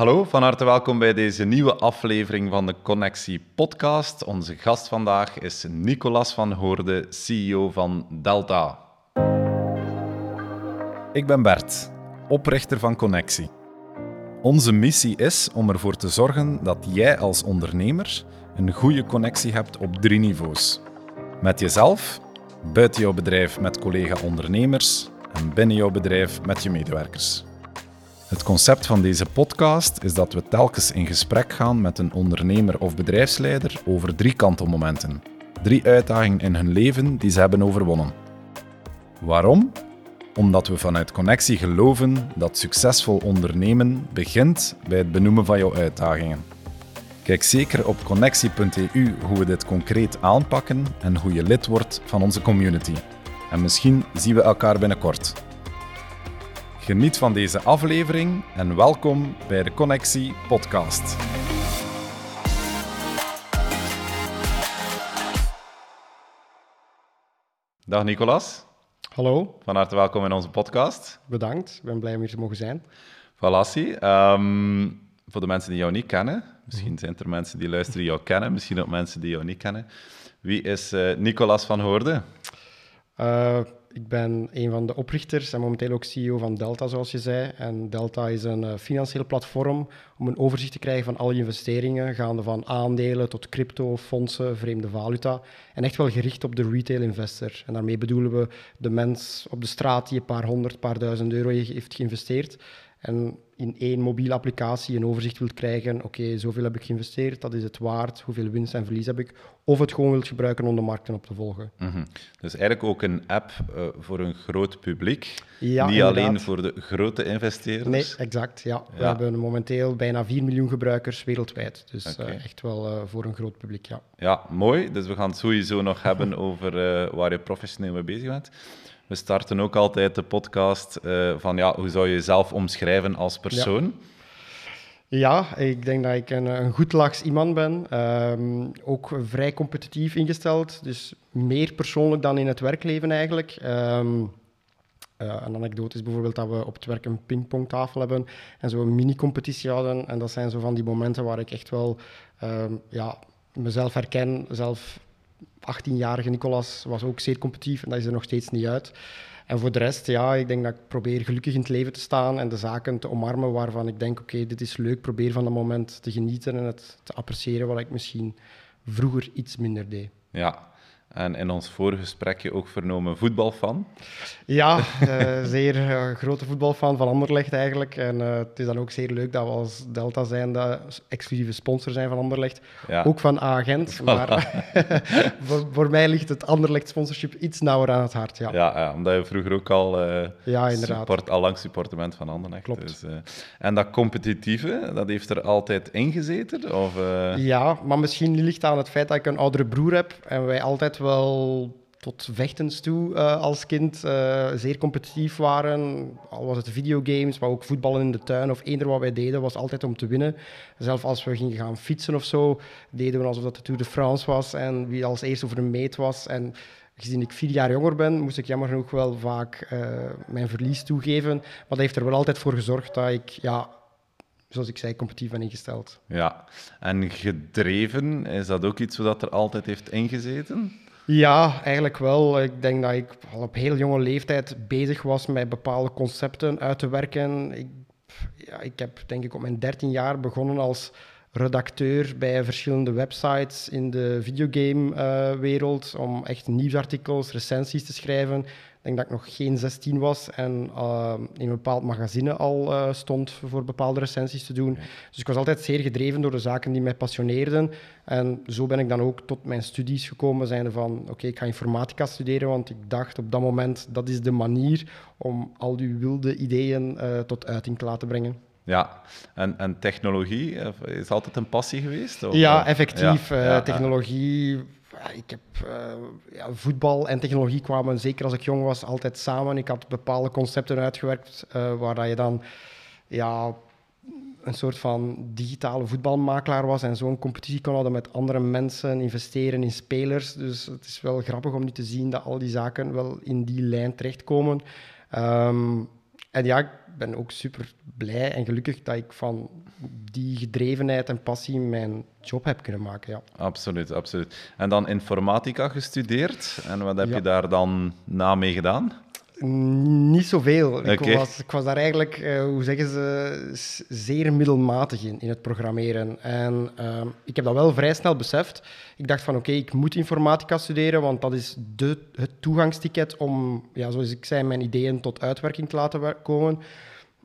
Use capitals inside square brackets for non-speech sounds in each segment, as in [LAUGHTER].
Hallo, van harte welkom bij deze nieuwe aflevering van de Connectie Podcast. Onze gast vandaag is Nicolas van Hoorde, CEO van Delta. Ik ben Bert, oprichter van Connectie. Onze missie is om ervoor te zorgen dat jij als ondernemer een goede connectie hebt op drie niveaus. Met jezelf, buiten jouw bedrijf met collega-ondernemers en binnen jouw bedrijf met je medewerkers. Het concept van deze podcast is dat we telkens in gesprek gaan met een ondernemer of bedrijfsleider over drie kantelmomenten. Drie uitdagingen in hun leven die ze hebben overwonnen. Waarom? Omdat we vanuit Connectie geloven dat succesvol ondernemen begint bij het benoemen van jouw uitdagingen. Kijk zeker op connectie.eu hoe we dit concreet aanpakken en hoe je lid wordt van onze community. En misschien zien we elkaar binnenkort. Geniet van deze aflevering en welkom bij de Connectie Podcast. Dag Nicolas. Hallo. Van harte welkom in onze podcast. Bedankt, ik ben blij om hier te mogen zijn. Valassi, um, ehm, voor de mensen die jou niet kennen, misschien zijn er mensen die luisteren die jou kennen, misschien ook mensen die jou niet kennen. Wie is uh, Nicolas van Hoorde? Uh, ik ben een van de oprichters en momenteel ook CEO van Delta, zoals je zei. En Delta is een uh, financieel platform om een overzicht te krijgen van al je investeringen, gaande van aandelen tot crypto, fondsen, vreemde valuta. En echt wel gericht op de retail investor. En daarmee bedoelen we de mens op de straat die een paar honderd, paar duizend euro heeft geïnvesteerd en in één mobiele applicatie een overzicht wilt krijgen, oké, zoveel heb ik geïnvesteerd, dat is het waard, hoeveel winst en verlies heb ik, of het gewoon wilt gebruiken om de markten op te volgen. Mm Dus eigenlijk ook een app uh, voor een groot publiek, ja, niet alleen voor de grote investeerders. Nee, exact, ja. We hebben momenteel bijna 4 miljoen gebruikers wereldwijd, dus okay. uh, echt wel uh, voor een groot publiek, ja. Ja, mooi. Dus we gaan het sowieso nog hebben over waar je professioneel mee bezig bent. We starten ook altijd de podcast uh, van ja, hoe zou je jezelf omschrijven als persoon? Ja. ik denk dat ik een, een goed lachs iemand ben. Um, ook vrij competitief ingesteld, dus meer persoonlijk dan in het werkleven eigenlijk. Um, uh, een anekdote is bijvoorbeeld dat we op het werk een pingpongtafel hebben en zo een mini-competitie hadden. En dat zijn zo van die momenten waar ik echt wel um, ja, mezelf herken, zelf 18-jarige Nicolas was ook zeer competitief en dat is er nog steeds niet uit. En voor de rest, ja, ik denk dat ik probeer gelukkig in het leven te staan en de zaken te omarmen waarvan ik denk, oké, dit is leuk. Probeer van dat moment te genieten en het te appreciëren wat ik misschien vroeger iets minder deed. Ja, en in ons vorige gesprekje ook vernomen voetbalfan. Ja, uh, zeer uh, grote voetbalfan van Anderlecht eigenlijk. En uh, het is dan ook zeer leuk dat we als Delta zijn, de exclusieve sponsor zijn van Anderlecht. Ja. Ook van Agent. Maar [LAUGHS] voor, voor, mij ligt het Anderlecht sponsorship iets nauwer aan het hart. Ja, ja, ja omdat je vroeger ook al, ja, inderdaad. Support, al lang supportement van Anderlecht. Klopt. Dus, en dat competitieve, dat heeft er altijd ingezeten? Of, Ja, maar misschien ligt het aan het feit dat ik een oudere broer heb en wij altijd wel tot vechtens toe uh, als kind uh, zeer competitief waren. Al was het videogames, maar ook voetballen in de tuin of eender wat wij deden was altijd om te winnen. Zelfs als we gingen gaan fietsen of zo, deden we alsof dat de Tour de France was en wie als eerste over de meet was. En gezien ik vier jaar jonger ben, moest ik jammer genoeg wel vaak uh, mijn verlies toegeven. Maar dat heeft er wel altijd voor gezorgd dat ik ja, zoals ik zei, competitief ben ingesteld. Ja, en gedreven, is dat ook iets wat er altijd heeft ingezeten? Ja, eigenlijk wel. Ik denk dat ik al op heel jonge leeftijd bezig was met bepaalde concepten uit te werken. Ik, ja, ik heb denk ik op mijn 13 jaar begonnen als redacteur bij verschillende websites in de videogame-wereld uh, om echt nieuwsartikels, recensies te schrijven. Ik denk dat ik nog geen 16 was en uh, in een bepaald magazine al uh, stond voor bepaalde recensies te doen. Dus ik was altijd zeer gedreven door de zaken die mij passioneerden. En zo ben ik dan ook tot mijn studies gekomen, zijnde van oké, ik ga informatica studeren, want ik dacht op dat moment dat is de manier om al die wilde ideeën uh, tot uiting te laten brengen. Ja, en, en technologie is altijd een passie geweest? Of? Ja, effectief. Ja, ja, technologie ik heb uh, ja, voetbal en technologie kwamen, zeker als ik jong was, altijd samen. Ik had bepaalde concepten uitgewerkt uh, waar je dan ja, een soort van digitale voetbalmakelaar was en zo'n competitie kon houden met andere mensen, investeren in spelers. Dus het is wel grappig om nu te zien dat al die zaken wel in die lijn terechtkomen. Um, en ja, ben ook super blij en gelukkig dat ik van die gedrevenheid en passie mijn job heb kunnen maken. Ja. Absoluut, absoluut. En dan informatica gestudeerd. En wat heb Ja. je daar dan na mee gedaan? Niet zoveel. Ik, was, ik was daar eigenlijk, eh, hoe zeggen ze, zeer middelmatig in, in het programmeren. En ehm, ik heb dat wel vrij snel beseft. Ik dacht van, oké, ik moet informatica studeren, want dat is de, het toegangsticket om, ja, zoals ik zei, mijn ideeën tot uitwerking te laten komen.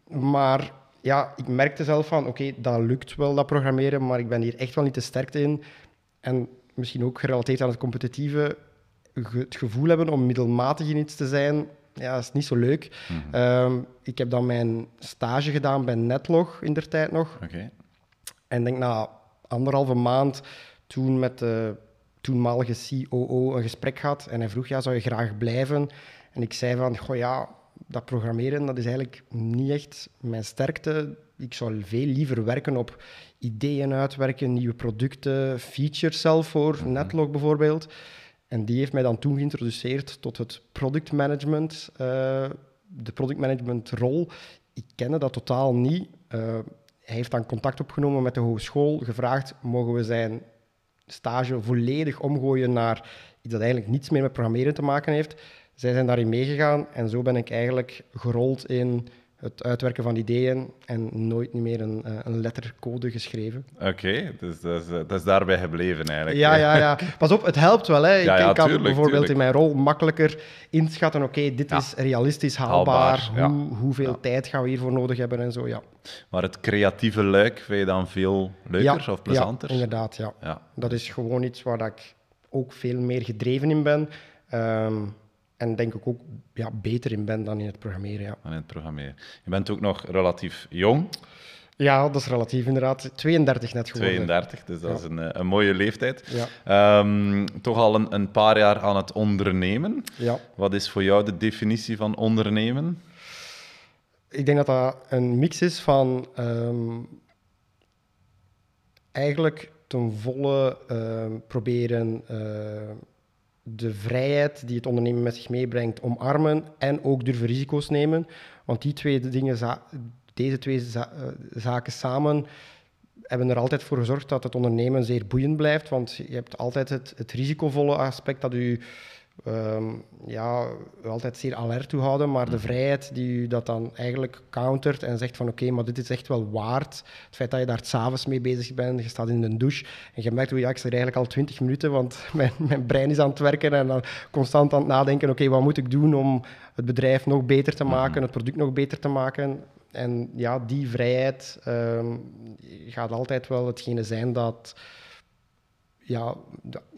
Maar ja, ik merkte zelf van, oké, dat lukt wel, dat programmeren, maar ik ben hier echt wel niet de sterkte in. En misschien ook gerelateerd aan het competitieve, het gevoel hebben om middelmatig in iets te zijn, ja, is niet zo leuk. Ehm, ik heb dan mijn stage gedaan bij Netlog in der tijd nog. Oké. En denk na anderhalve maand toen met de toenmalige COO een gesprek gehad. En hij vroeg, ja, zou je graag blijven? En ik zei van, goh ja, dat programmeren, dat is eigenlijk niet echt mijn sterkte. Ik zou veel liever werken op ideeën uitwerken, nieuwe producten, features zelf voor Netlog bijvoorbeeld. En die heeft mij dan toen geïntroduceerd tot het product management, eh, de product management rol. Ik kende dat totaal niet. Eh, hij heeft dan contact opgenomen met de hogeschool, gevraagd, mogen we zijn stage volledig omgooien naar iets dat eigenlijk niets meer met programmeren te maken heeft. Zij zijn daarin meegegaan en zo ben ik eigenlijk gerold in het uitwerken van ideeën en nooit meer een, eh, een lettercode geschreven. Oké, dus dat is, dat is daarbij gebleven eigenlijk. Ja, ja, ja. [LAUGHS] Pas op, het helpt wel. Hè. Ik, Ja, ja, ik kan tuurlijk, bijvoorbeeld tuurlijk. in mijn rol makkelijker inschatten, oké, dit Ja. is realistisch haalbaar, hoe, hoeveel tijd gaan we hiervoor nodig hebben en zo, ja. Maar het creatieve luik vind je dan veel leuker of plezanter? Ja, inderdaad, ja. Ja. Dat is gewoon iets waar ik ook veel meer gedreven in ben. Ehm, en denk ik ook ja, beter in ben dan in het programmeren, ja. Dan in het programmeren. Je bent ook nog relatief jong, Ja, dat is relatief inderdaad. 32 net geworden. 32, dus dat Ja. is een, eh, een mooie leeftijd. Ja, Ehm, toch al een, een paar jaar aan het ondernemen. ja. Wat is voor jou de definitie van ondernemen? Ik denk dat dat een mix is van ehm, eigenlijk ten volle ehm, proberen de vrijheid die het ondernemen met zich meebrengt omarmen en ook durven risico's nemen. Want die twee dingen, deze twee eh, zaken samen hebben er altijd voor gezorgd dat het ondernemen zeer boeiend blijft. Want je hebt altijd het, het risicovolle aspect dat u ehm, ja, altijd zeer alert toe houden, maar de vrijheid die u dat dan eigenlijk countert en zegt van oké, maar dit is echt wel waard. Het feit dat je daar s'avonds mee bezig bent, je staat in een douche en je merkt hoe ja, ik er eigenlijk al twintig minuten, want [LAUGHS] mijn, mijn brein is aan het werken en dan constant aan het nadenken, oké, wat moet ik doen om het bedrijf nog beter te maken, het product nog beter te maken. En ja, die vrijheid ehm, gaat altijd wel hetgene zijn dat ja,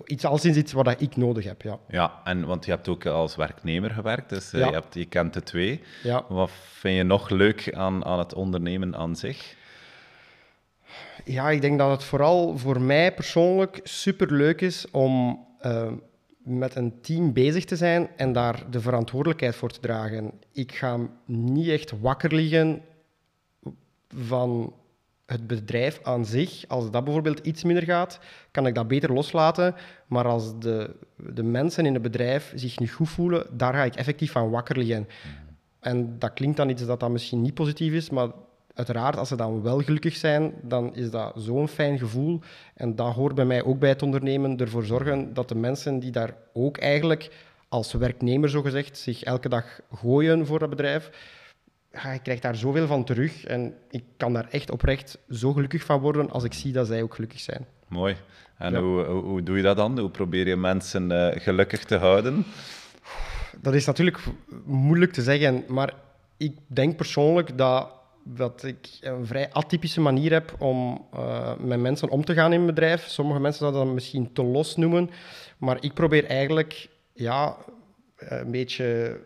iets alleszins iets wat ik nodig heb. Ja. Ja, en, want je hebt ook als werknemer gewerkt, dus eh, Ja. je, hebt, je kent de twee. Ja. Wat vind je nog leuk aan, aan het ondernemen aan zich? ja, ik denk dat het vooral voor mij persoonlijk super leuk is om ehm, met een team bezig te zijn en daar de verantwoordelijkheid voor te dragen. Ik ga niet echt wakker liggen van het bedrijf aan zich. Als dat bijvoorbeeld iets minder gaat, kan ik dat beter loslaten. Maar als de, de mensen in het bedrijf zich niet goed voelen, daar ga ik effectief van wakker liggen. En dat klinkt dan iets dat dan misschien niet positief is, maar uiteraard, als ze dan wel gelukkig zijn, dan is dat zo'n fijn gevoel. En dat hoort bij mij ook bij het ondernemen, ervoor zorgen dat de mensen die daar ook eigenlijk als werknemer, zogezegd, zich elke dag gooien voor dat bedrijf, ja, ik krijg daar zoveel van terug. En ik kan daar echt oprecht zo gelukkig van worden als ik zie dat zij ook gelukkig zijn. Mooi. En Ja. hoe, hoe, hoe doe je dat dan? Hoe probeer je mensen eh, gelukkig te houden? Dat is natuurlijk moeilijk te zeggen, maar ik denk persoonlijk dat, dat ik een vrij atypische manier heb om eh, met mensen om te gaan in mijn bedrijf. Sommige mensen zouden dat misschien te los noemen, maar ik probeer eigenlijk ja, een beetje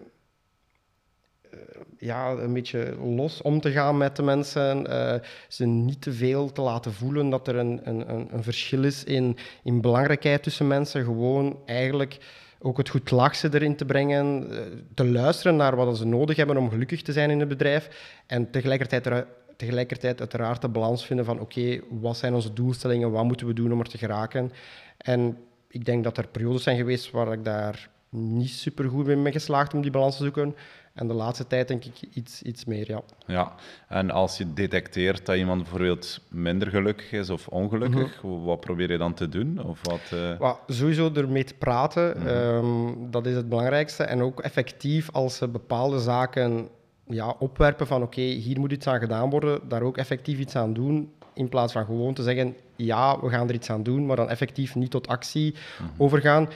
ja, een beetje los om te gaan met de mensen. eh, ze niet te veel te laten voelen dat er een, een, een, verschil is in, in belangrijkheid tussen mensen. Gewoon eigenlijk ook het goed lachse erin te brengen. eh, te luisteren naar wat ze nodig hebben om gelukkig te zijn in het bedrijf. En tegelijkertijd, er, tegelijkertijd uiteraard de balans vinden van oké, wat zijn onze doelstellingen? Wat moeten we doen om er te geraken? En ik denk dat er periodes zijn geweest waar ik daar niet super goed ben mee geslaagd om die balans te zoeken. En de laatste tijd denk ik iets, iets meer, ja. Ja, en als je detecteert dat iemand bijvoorbeeld minder gelukkig is of ongelukkig, Mhm. wat probeer je dan te doen? Of wat, eh, Well, sowieso ermee te praten, Mhm. ehm, dat is het belangrijkste. En ook effectief als ze bepaalde zaken ja, opwerpen van oké, hier moet iets aan gedaan worden, daar ook effectief iets aan doen. In plaats van gewoon te zeggen, ja, we gaan er iets aan doen, maar dan effectief niet tot actie Mhm. overgaan.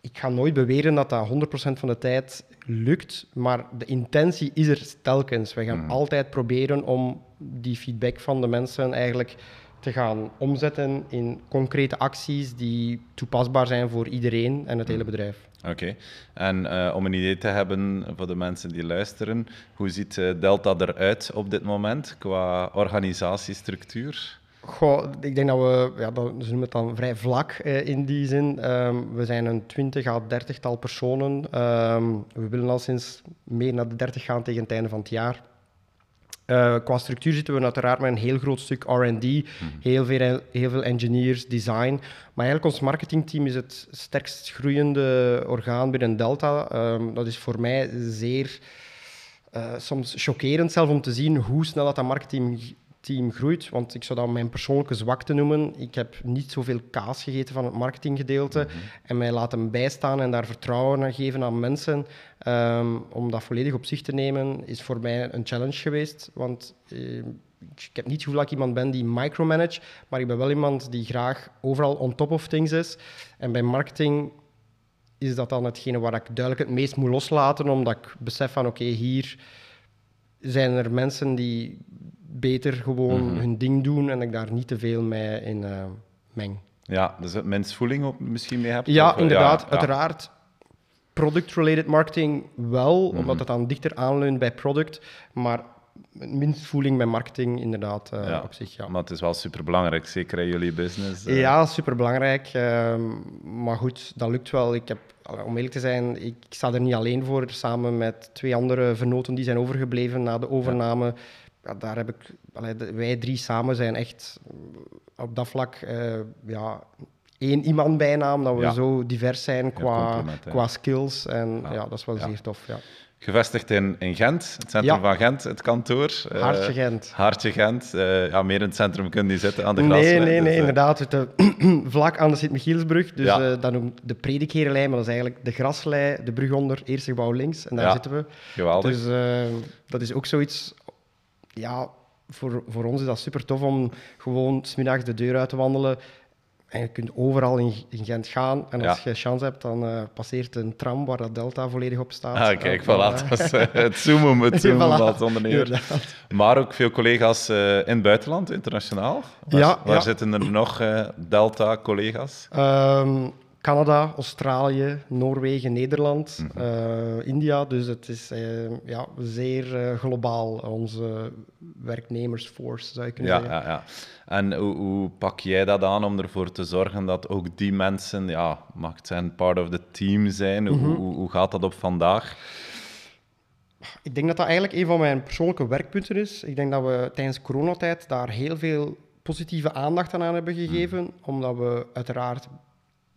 Ik ga nooit beweren dat dat 100% van de tijd lukt, maar de intentie is er telkens. We gaan Mhm. altijd proberen om die feedback van de mensen eigenlijk te gaan omzetten in concrete acties die toepasbaar zijn voor iedereen en het hele bedrijf. Oké. En eh, om een idee te hebben voor de mensen die luisteren, hoe ziet eh, Delta eruit op dit moment qua organisatiestructuur? Goh, ik denk dat we, ja, dat, ze noemen het dan vrij vlak eh, in die zin. Ehm, we zijn een 20 à 30 tal personen. Ehm, we willen al sinds meer naar de 30 gaan tegen het einde van het jaar. Eh, qua structuur zitten we uiteraard met een heel groot stuk RD, heel, veel, heel veel engineers, design. Maar eigenlijk ons marketingteam is het sterkst groeiende orgaan binnen Delta. Ehm, dat is voor mij zeer eh, soms chockerend zelf om te zien hoe snel dat, dat marketingteam groeit. Want ik zou dat mijn persoonlijke zwakte noemen. Ik heb niet zoveel kaas gegeten van het marketinggedeelte. En mij laten bijstaan en daar vertrouwen aan geven aan mensen. ehm, om dat volledig op zich te nemen, is voor mij een challenge geweest. Want eh, ik heb niet het gevoel dat ik iemand ben die micromanage. Maar ik ben wel iemand die graag overal on top of things is. En bij marketing is dat dan hetgene waar ik duidelijk het meest moet loslaten, omdat ik besef van oké, hier zijn er mensen die beter gewoon Mhm. hun ding doen en ik daar niet te veel mee in eh, meng. Ja, dus het mensvoeling op misschien mee hebt? Ja, Of, eh, inderdaad. ja. Uiteraard product-related marketing wel, Mhm. omdat het dan dichter aanleunt bij product, maar minst voeling bij marketing inderdaad eh, Ja. op zich, ja. Maar het is wel superbelangrijk, zeker in jullie business. Ja, superbelangrijk. ehm maar goed, dat lukt wel. Ik heb, om eerlijk te zijn, ik sta er niet alleen voor. Samen met twee andere vernoten die zijn overgebleven na de overname. Ja, daar heb ik, allee, wij drie samen zijn echt eh, op dat vlak eh, ja, één iemand bijna, omdat we Ja. zo divers zijn qua, qua skills. En Ja. dat is wel zeer tof. Ja. Gevestigd in, in Gent, het centrum van Gent, het kantoor. eh, Hartje Gent. Hartje Gent. ja, meer in het centrum kunnen die zitten aan de Nee, graslijn. nee, dus, nee, eh, inderdaad. Zitten [CLEARS THROAT] vlak aan de Sint-Michielsbrug. Dus dat noemt de Predikherenlijn, maar dat is eigenlijk de graslei, de brug onder, eerste gebouw links. En daar zitten we. Geweldig. Dus dat is ook zoiets... Ja, voor, voor ons is dat super tof om gewoon smiddags de deur uit te wandelen. En je kunt overal in, in Gent gaan. En als Ja. je chance hebt, dan eh, passeert een tram waar dat Delta volledig op staat. Ah, kijk, Eh, voilà. Dat is, eh, het zoomen, het [LAUGHS] zoomen Voilà. als ondernemer. Maar ook veel collega's in het buitenland, internationaal. Waar, Ja, waar ja. zitten er nog Delta-collega's? Ehm, Canada, Australië, Noorwegen, Nederland, Mhm. eh, India. Dus het is eh, ja, zeer eh, globaal, onze werknemersforce, zou je kunnen Ja, zeggen. ja, ja. En hoe, hoe pak jij dat aan om ervoor te zorgen dat ook die mensen, ja, mag het zijn, part of the team zijn? Mhm. Hoe, hoe, hoe gaat dat op vandaag? Ik denk dat dat eigenlijk een van mijn persoonlijke werkpunten is. Ik denk dat we tijdens coronatijd daar heel veel positieve aandacht aan hebben gegeven, omdat we uiteraard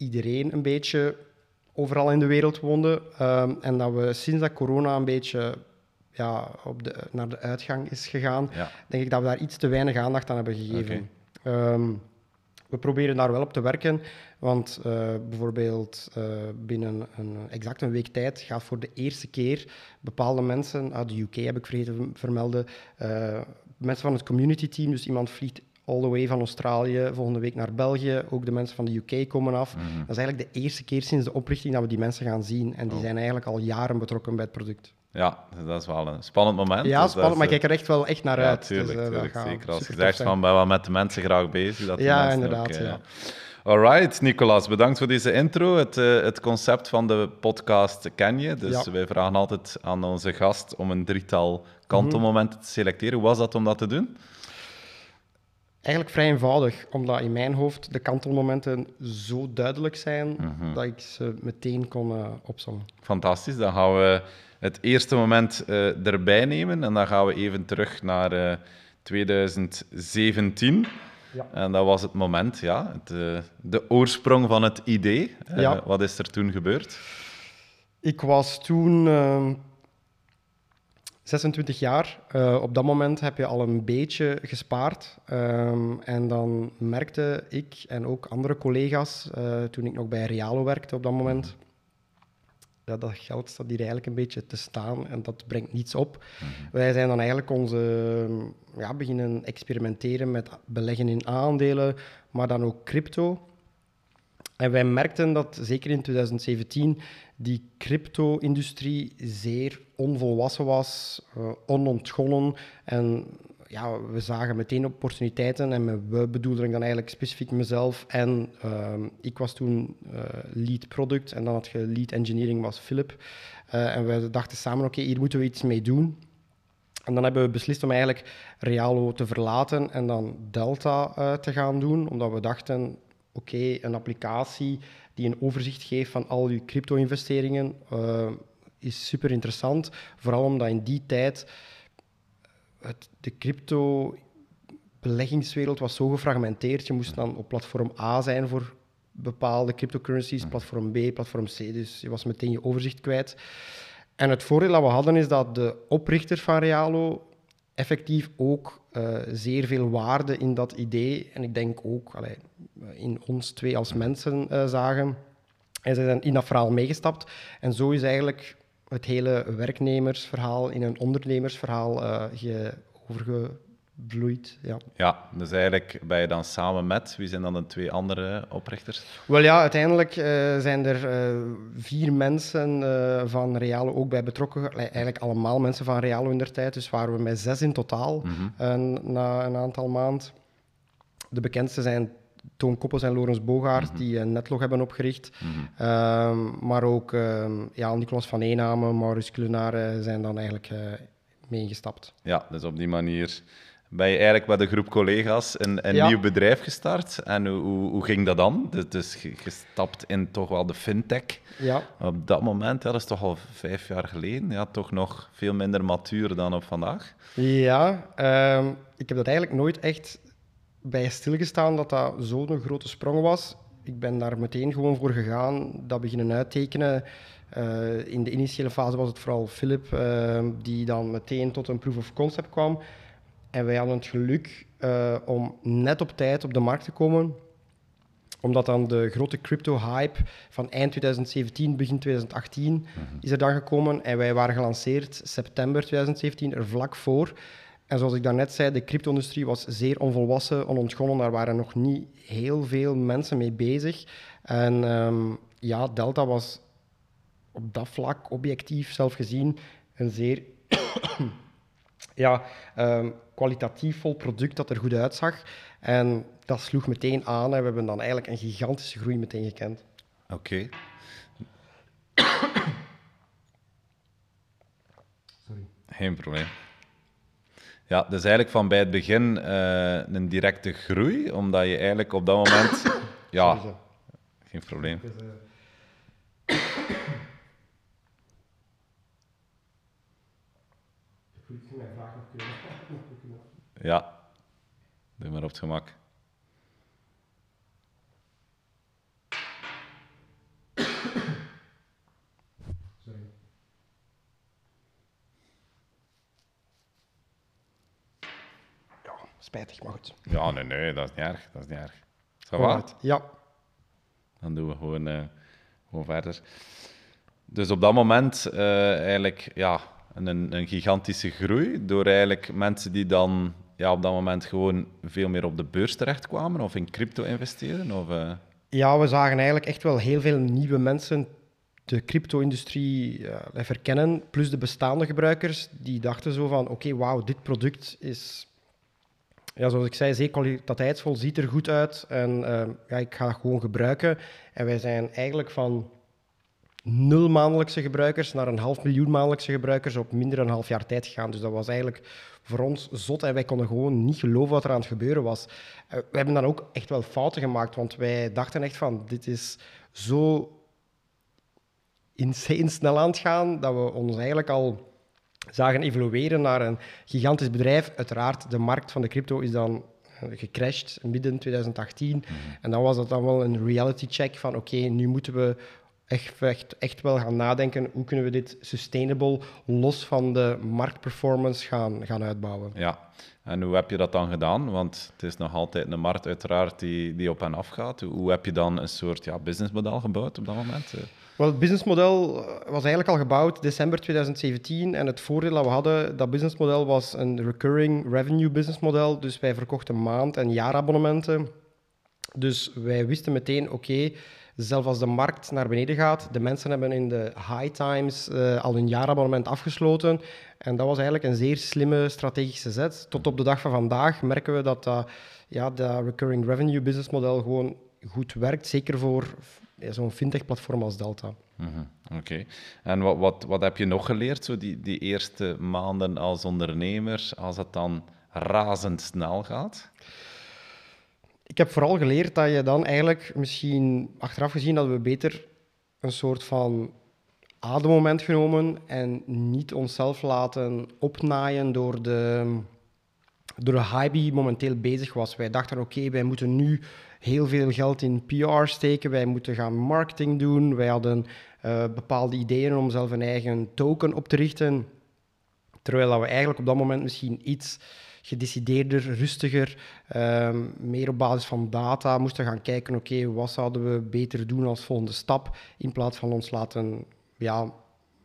iedereen een beetje overal in de wereld woonden. Ehm, en dat we sinds dat corona een beetje ja, op de, naar de uitgang is gegaan, Ja. denk ik dat we daar iets te weinig aandacht aan hebben gegeven. Ehm, we proberen daar wel op te werken, want eh, bijvoorbeeld eh, binnen een, exact een week tijd gaat voor de eerste keer bepaalde mensen, uit de UK heb ik vergeten te vermelden, eh, mensen van het community team, dus iemand vliegt all the way van Australië volgende week naar België, ook de mensen van de UK komen af. Mhm. Dat is eigenlijk de eerste keer sinds de oprichting dat we die mensen gaan zien en die Oh. zijn eigenlijk al jaren betrokken bij het product. Ja, dat is wel een spannend moment. Ja, Dus spannend, maar ik eh, kijk er echt wel echt naar ja, uit. tuurlijk, Dus, eh, dat tuurlijk, zeker. Als je zegt van, ben wel met de mensen graag bezig. Dat Ja, inderdaad, Ook, eh, ja. Alright, Nicolas, bedankt voor deze intro. Het, eh, het concept van de podcast ken je. Dus Ja. wij vragen altijd aan onze gast om een drietal kantelmomenten te selecteren. Hoe was dat om dat te doen? Eigenlijk vrij eenvoudig, omdat in mijn hoofd de kantelmomenten zo duidelijk zijn Mhm. dat ik ze meteen kon uh, opzommen. Fantastisch. Dan gaan we het eerste moment eh, erbij nemen en dan gaan we even terug naar eh, 2017. Ja. En dat was het moment, ja, het, eh, de oorsprong van het idee. Eh, Ja. Wat is er toen gebeurd? Ik was toen ehm, 26 jaar. Uh, op dat moment heb je al een beetje gespaard. Um, en dan merkte ik en ook andere collega's, uh, toen ik nog bij Realo werkte op dat moment, ja, dat geld staat hier eigenlijk een beetje te staan en dat brengt niets op. Mm -hmm. Wij zijn dan eigenlijk onze, ja, beginnen experimenteren met beleggen in aandelen, maar dan ook crypto. En wij merkten dat zeker in 2017 die crypto-industrie zeer onvolwassen was, uh, onontgonnen. En ja, we zagen meteen opportuniteiten. En we bedoelde ik dan eigenlijk specifiek mezelf. En uh, ik was toen uh, lead product en dan had je lead engineering, was Philip. Uh, en we dachten samen, oké, hier moeten we iets mee doen. En dan hebben we beslist om eigenlijk Realo te verlaten en dan Delta te gaan doen. Omdat we dachten, oké, een applicatie die een overzicht geeft van al je crypto-investeringen is super interessant. Vooral omdat in die tijd het, de crypto-beleggingswereld was zo gefragmenteerd. Je moest dan op platform A zijn voor bepaalde cryptocurrencies, platform B, platform C. Dus je was meteen je overzicht kwijt. En het voordeel dat we hadden is dat de oprichter van Realo effectief ook uh, zeer veel waarde in dat idee. En ik denk ook allee, in ons twee als mensen uh, zagen. En ze zijn in dat verhaal meegestapt. En zo is eigenlijk het hele werknemersverhaal in een ondernemersverhaal uh, ge overgevloeid. Ja. ja, dus eigenlijk ben je dan samen met, wie zijn dan de twee andere oprichters? Wel ja, uiteindelijk uh, zijn er uh, vier mensen van Realo ook bij betrokken. Eigenlijk allemaal mensen van Realo in der tijd, dus waren we met zes in totaal mm -hmm. na een aantal maanden. De bekendste zijn Toon Koppels en Lorenz Bogaert, mm -hmm. die een netlog hebben opgericht. Mm -hmm. uh, maar ook uh, ja, Nicolas van Eename, Maurits Culinaire zijn dan eigenlijk uh, meegestapt. Ja, dus op die manier ben je eigenlijk met een groep collega's een, een ja. nieuw bedrijf gestart. En hoe, hoe, ging dat dan? Dus, dus gestapt in toch wel de fintech. Ja. Op dat moment, ja, dat is toch al vijf jaar geleden, ja, toch nog veel minder matuur dan op vandaag. Ja, um, ik heb dat eigenlijk nooit echt bij stilgestaan dat dat zo'n grote sprong was. Ik ben daar meteen gewoon voor gegaan, dat beginnen uittekenen. Uh, in de initiële fase was het vooral Philip, uh, die dan meteen tot een proof of concept kwam. En wij hadden het geluk uh, om net op tijd op de markt te komen, omdat dan de grote crypto-hype van eind 2017, begin 2018 mm -hmm. is er dan gekomen. En wij waren gelanceerd september 2017, er vlak voor. En zoals ik daarnet zei, de crypto-industrie was zeer onvolwassen, onontgonnen. Daar waren nog niet heel veel mensen mee bezig. En um, ja, Delta was op dat vlak, objectief zelf gezien, een zeer [COUGHS] ja, um, kwalitatief vol product dat er goed uitzag. En dat sloeg meteen aan en we hebben dan eigenlijk een gigantische groei meteen gekend. Oké. Okay. [COUGHS] Sorry. Geen probleem. Ja, dus eigenlijk van bij het begin uh, een directe groei, omdat je eigenlijk op dat moment... [COUGHS] ja, geen probleem. [COUGHS] [LAUGHS] Ja, doe maar op het gemak. Spijtig, maar goed. Ja, nee, nee, dat is niet erg. Dat is niet erg. Zo wat? Ja. Dan doen we gewoon, uh, gewoon verder. Dus op dat moment uh, eigenlijk ja, een, een gigantische groei door eigenlijk mensen die dan ja, op dat moment gewoon veel meer op de beurs terechtkwamen of in crypto investeren? Of, uh... Ja, we zagen eigenlijk echt wel heel veel nieuwe mensen de crypto-industrie uh, verkennen, plus de bestaande gebruikers, die dachten zo van, oké, okay, wauw, dit product is ja, zoals ik zei, zeer kwaliteitsvol, ziet er goed uit en uh, ja, ik ga gewoon gebruiken. En wij zijn eigenlijk van nul maandelijkse gebruikers naar een half miljoen maandelijkse gebruikers op minder dan een half jaar tijd gegaan. Dus dat was eigenlijk voor ons zot en wij konden gewoon niet geloven wat er aan het gebeuren was. Uh, we hebben dan ook echt wel fouten gemaakt, want wij dachten echt van, dit is zo insane snel aan het gaan, dat we ons eigenlijk al zagen evolueren naar een gigantisch bedrijf. Uiteraard, de markt van de crypto is dan eh, gecrashed midden 2018. Mhm. En dan was dat dan wel een reality check van oké, okay, nu moeten we echt, echt, echt wel gaan nadenken hoe kunnen we dit sustainable, los van de marktperformance, gaan, gaan uitbouwen. Ja, en hoe heb je dat dan gedaan? Want het is nog altijd een markt uiteraard die, die op en af gaat. Hoe heb je dan een soort ja, businessmodel gebouwd op dat moment? Wel, het businessmodel was eigenlijk al gebouwd december 2017 en het voordeel dat we hadden, dat businessmodel was een recurring revenue businessmodel. Dus wij verkochten maand- en jaarabonnementen. Dus wij wisten meteen, oké, zelfs als de markt naar beneden gaat, de mensen hebben in de high times uh, al hun jaarabonnement afgesloten. En dat was eigenlijk een zeer slimme strategische zet. Tot op de dag van vandaag merken we dat dat, ja, dat recurring revenue business model gewoon goed werkt. Zeker voor zo'n fintech-platform als Delta. Mm Oké. En wat, wat, wat heb je nog geleerd, zo die, die eerste maanden als ondernemer, als het dan razendsnel gaat? Ik heb vooral geleerd dat je dan eigenlijk misschien achteraf gezien dat we beter een soort van ademmoment genomen en niet onszelf laten opnaaien door de, door de hype die momenteel bezig was. Wij dachten, oké, wij moeten nu heel veel geld in PR steken, wij moeten gaan marketing doen, wij hadden uh, bepaalde ideeën om zelf een eigen token op te richten, terwijl we eigenlijk op dat moment misschien iets gedecideerder, rustiger, um, meer op basis van data moesten gaan kijken, oké, wat zouden we beter doen als volgende stap, in plaats van ons laten ja,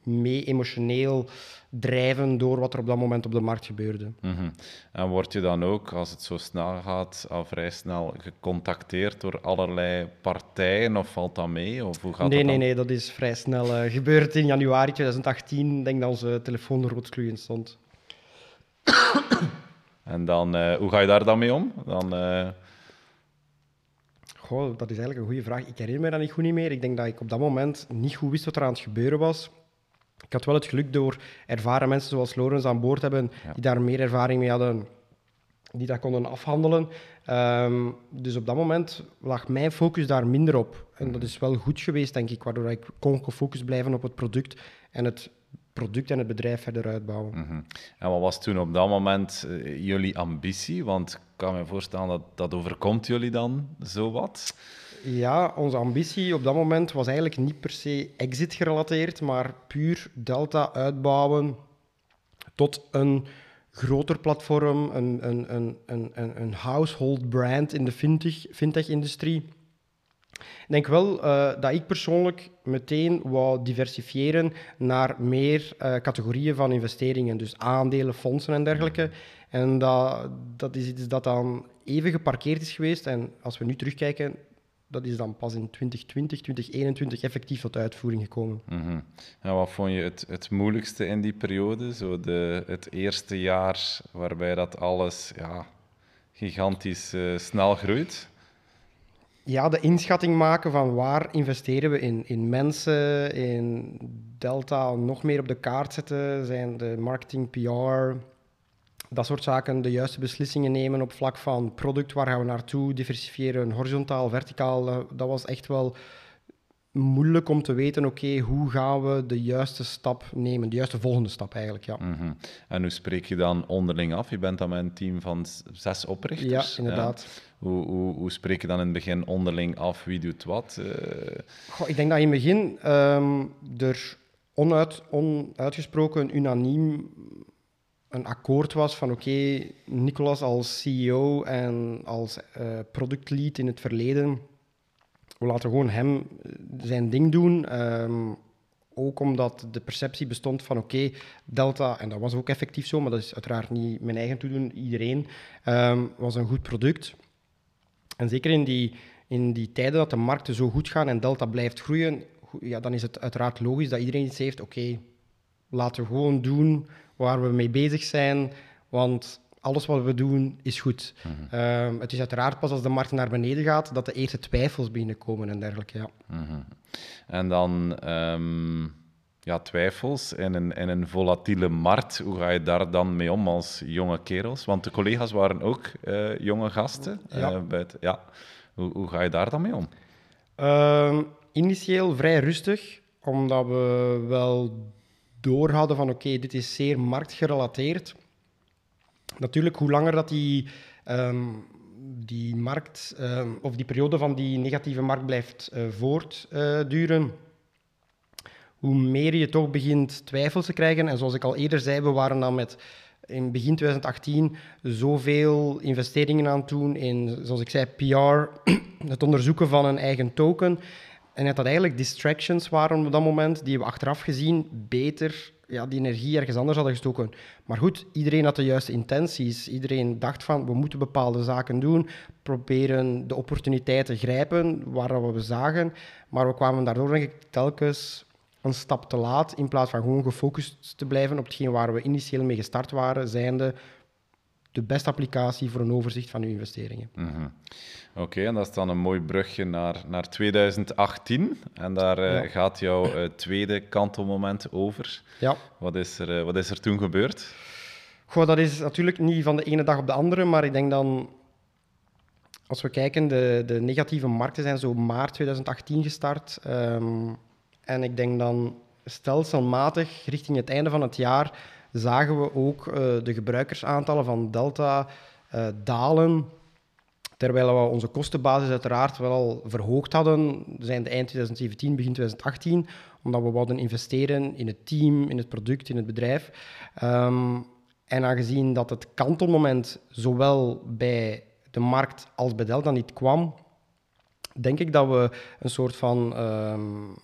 mee emotioneel drijven door wat er op dat moment op de markt gebeurde. Mm En word je dan ook, als het zo snel gaat, al vrij snel gecontacteerd door allerlei partijen of valt dat mee? Of hoe gaat nee, dat nee, nee, dat is vrij snel uh, gebeurd in januari 2018. Ik denk dat onze telefoon roodgloeiend stond. En dan, uh, hoe ga je daar dan mee om? Dan, uh... Goh, dat is eigenlijk een goede vraag. Ik herinner me dat niet goed niet meer. Ik denk dat ik op dat moment niet goed wist wat er aan het gebeuren was. Ik had wel het geluk door ervaren mensen zoals Lorenz aan boord hebben, ja. die daar meer ervaring mee hadden, die dat konden afhandelen. Um, dus op dat moment lag mijn focus daar minder op. En dat is wel goed geweest, denk ik, waardoor ik kon gefocust blijven op het product en het product en het bedrijf verder uitbouwen. Mm -hmm. En wat was toen op dat moment uh, jullie ambitie? Want ik kan me voorstellen dat dat overkomt jullie dan zo wat. Ja, onze ambitie op dat moment was eigenlijk niet per se exit gerelateerd, maar puur Delta uitbouwen tot een groter platform, een, een, een, een, een household brand in de fintech-industrie. Ik denk wel uh, dat ik persoonlijk meteen wou diversifiëren naar meer uh, categorieën van investeringen, dus aandelen, fondsen en dergelijke. En dat, dat is iets dat dan even geparkeerd is geweest. En als we nu terugkijken, dat is dan pas in 2020, 2021 effectief tot uitvoering gekomen. Mm. En wat vond je het, het moeilijkste in die periode? Zo de, het eerste jaar waarbij dat alles ja, gigantisch uh, snel groeit? Ja, de inschatting maken van waar investeren we in, in mensen, in Delta nog meer op de kaart zetten, zijn de marketing, PR, dat soort zaken, de juiste beslissingen nemen op vlak van product, waar gaan we naartoe, diversifiëren, horizontaal, verticaal, dat was echt wel moeilijk om te weten, oké, hoe gaan we de juiste stap nemen, de juiste volgende stap eigenlijk, ja. Mm -hmm. En hoe spreek je dan onderling af? Je bent dan met een team van zes oprichters. Ja, inderdaad. Hoe, hoe, hoe, spreek je dan in het begin onderling af, wie doet wat? Uh... Goh, ik denk dat in het begin um, er onuit, onuitgesproken unaniem een akkoord was van oké, okay, Nicolas als CEO en als uh, productlead in het verleden laten gewoon hem eh, zijn ding doen. Um, ook omdat de perceptie bestond van oké, Delta, en dat was ook effectief zo, maar dat is uiteraard niet mijn eigen toedoen, iedereen, um, was een goed product. En zeker in die, in die tijden dat de markten zo goed gaan en Delta blijft groeien, ja, dan is het uiteraard logisch dat iedereen iets heeft, oké, laten we gewoon doen waar we mee bezig zijn, want alles wat we doen is goed. Mhm. Ehm, het is uiteraard pas als de markt naar beneden gaat dat de eerste twijfels beginnen komen en dergelijke. Ja. Mhm. En dan um, ja, twijfels in een, in een volatiele markt. Hoe ga je daar dan mee om als jonge kerels? Want de collega's waren ook uh, jonge gasten. Ja. Uh, bij het, ja. Hoe, hoe, ga je daar dan mee om? Um, initieel vrij rustig, omdat we wel door hadden van oké, dit is zeer marktgerelateerd natuurlijk, hoe langer dat die, um, die markt um, of die periode van die negatieve markt blijft uh, voortduren, hoe meer je toch begint twijfels te krijgen. En zoals ik al eerder zei, we waren dan met in begin 2018 zoveel investeringen aan het doen in, zoals ik zei, PR, [CLEARS THROAT] het onderzoeken van een eigen token. En dat dat eigenlijk distractions waren op dat moment, die we achteraf gezien beter ja, die energie ergens anders hadden gestoken. Maar goed, iedereen had de juiste intenties. Iedereen dacht van, we moeten bepaalde zaken doen, proberen de opportuniteiten grijpen waar we zagen. Maar we kwamen daardoor denk ik telkens een stap te laat, in plaats van gewoon gefocust te blijven op hetgeen waar we initieel mee gestart waren, zijnde de beste applicatie voor een overzicht van uw investeringen. Mhm. Oké, en dat is dan een mooi brugje naar, naar 2018. En daar uh, gaat jouw uh, tweede kantelmoment over. Ja. Wat is er, uh, wat is er toen gebeurd? Goh, dat is natuurlijk niet van de ene dag op de andere, maar ik denk dan... Als we kijken, de, de negatieve markten zijn zo maart 2018 gestart. Um, en ik denk dan stelselmatig richting het einde van het jaar zagen we ook uh, de gebruikersaantallen van Delta uh, dalen. Terwijl we onze kostenbasis uiteraard wel al verhoogd hadden, zijn de eind 2017, begin 2018, omdat we wilden investeren in het team, in het product, in het bedrijf. Um, en aangezien dat het kantelmoment zowel bij de markt als bij Delta niet kwam, denk ik dat we een soort van um,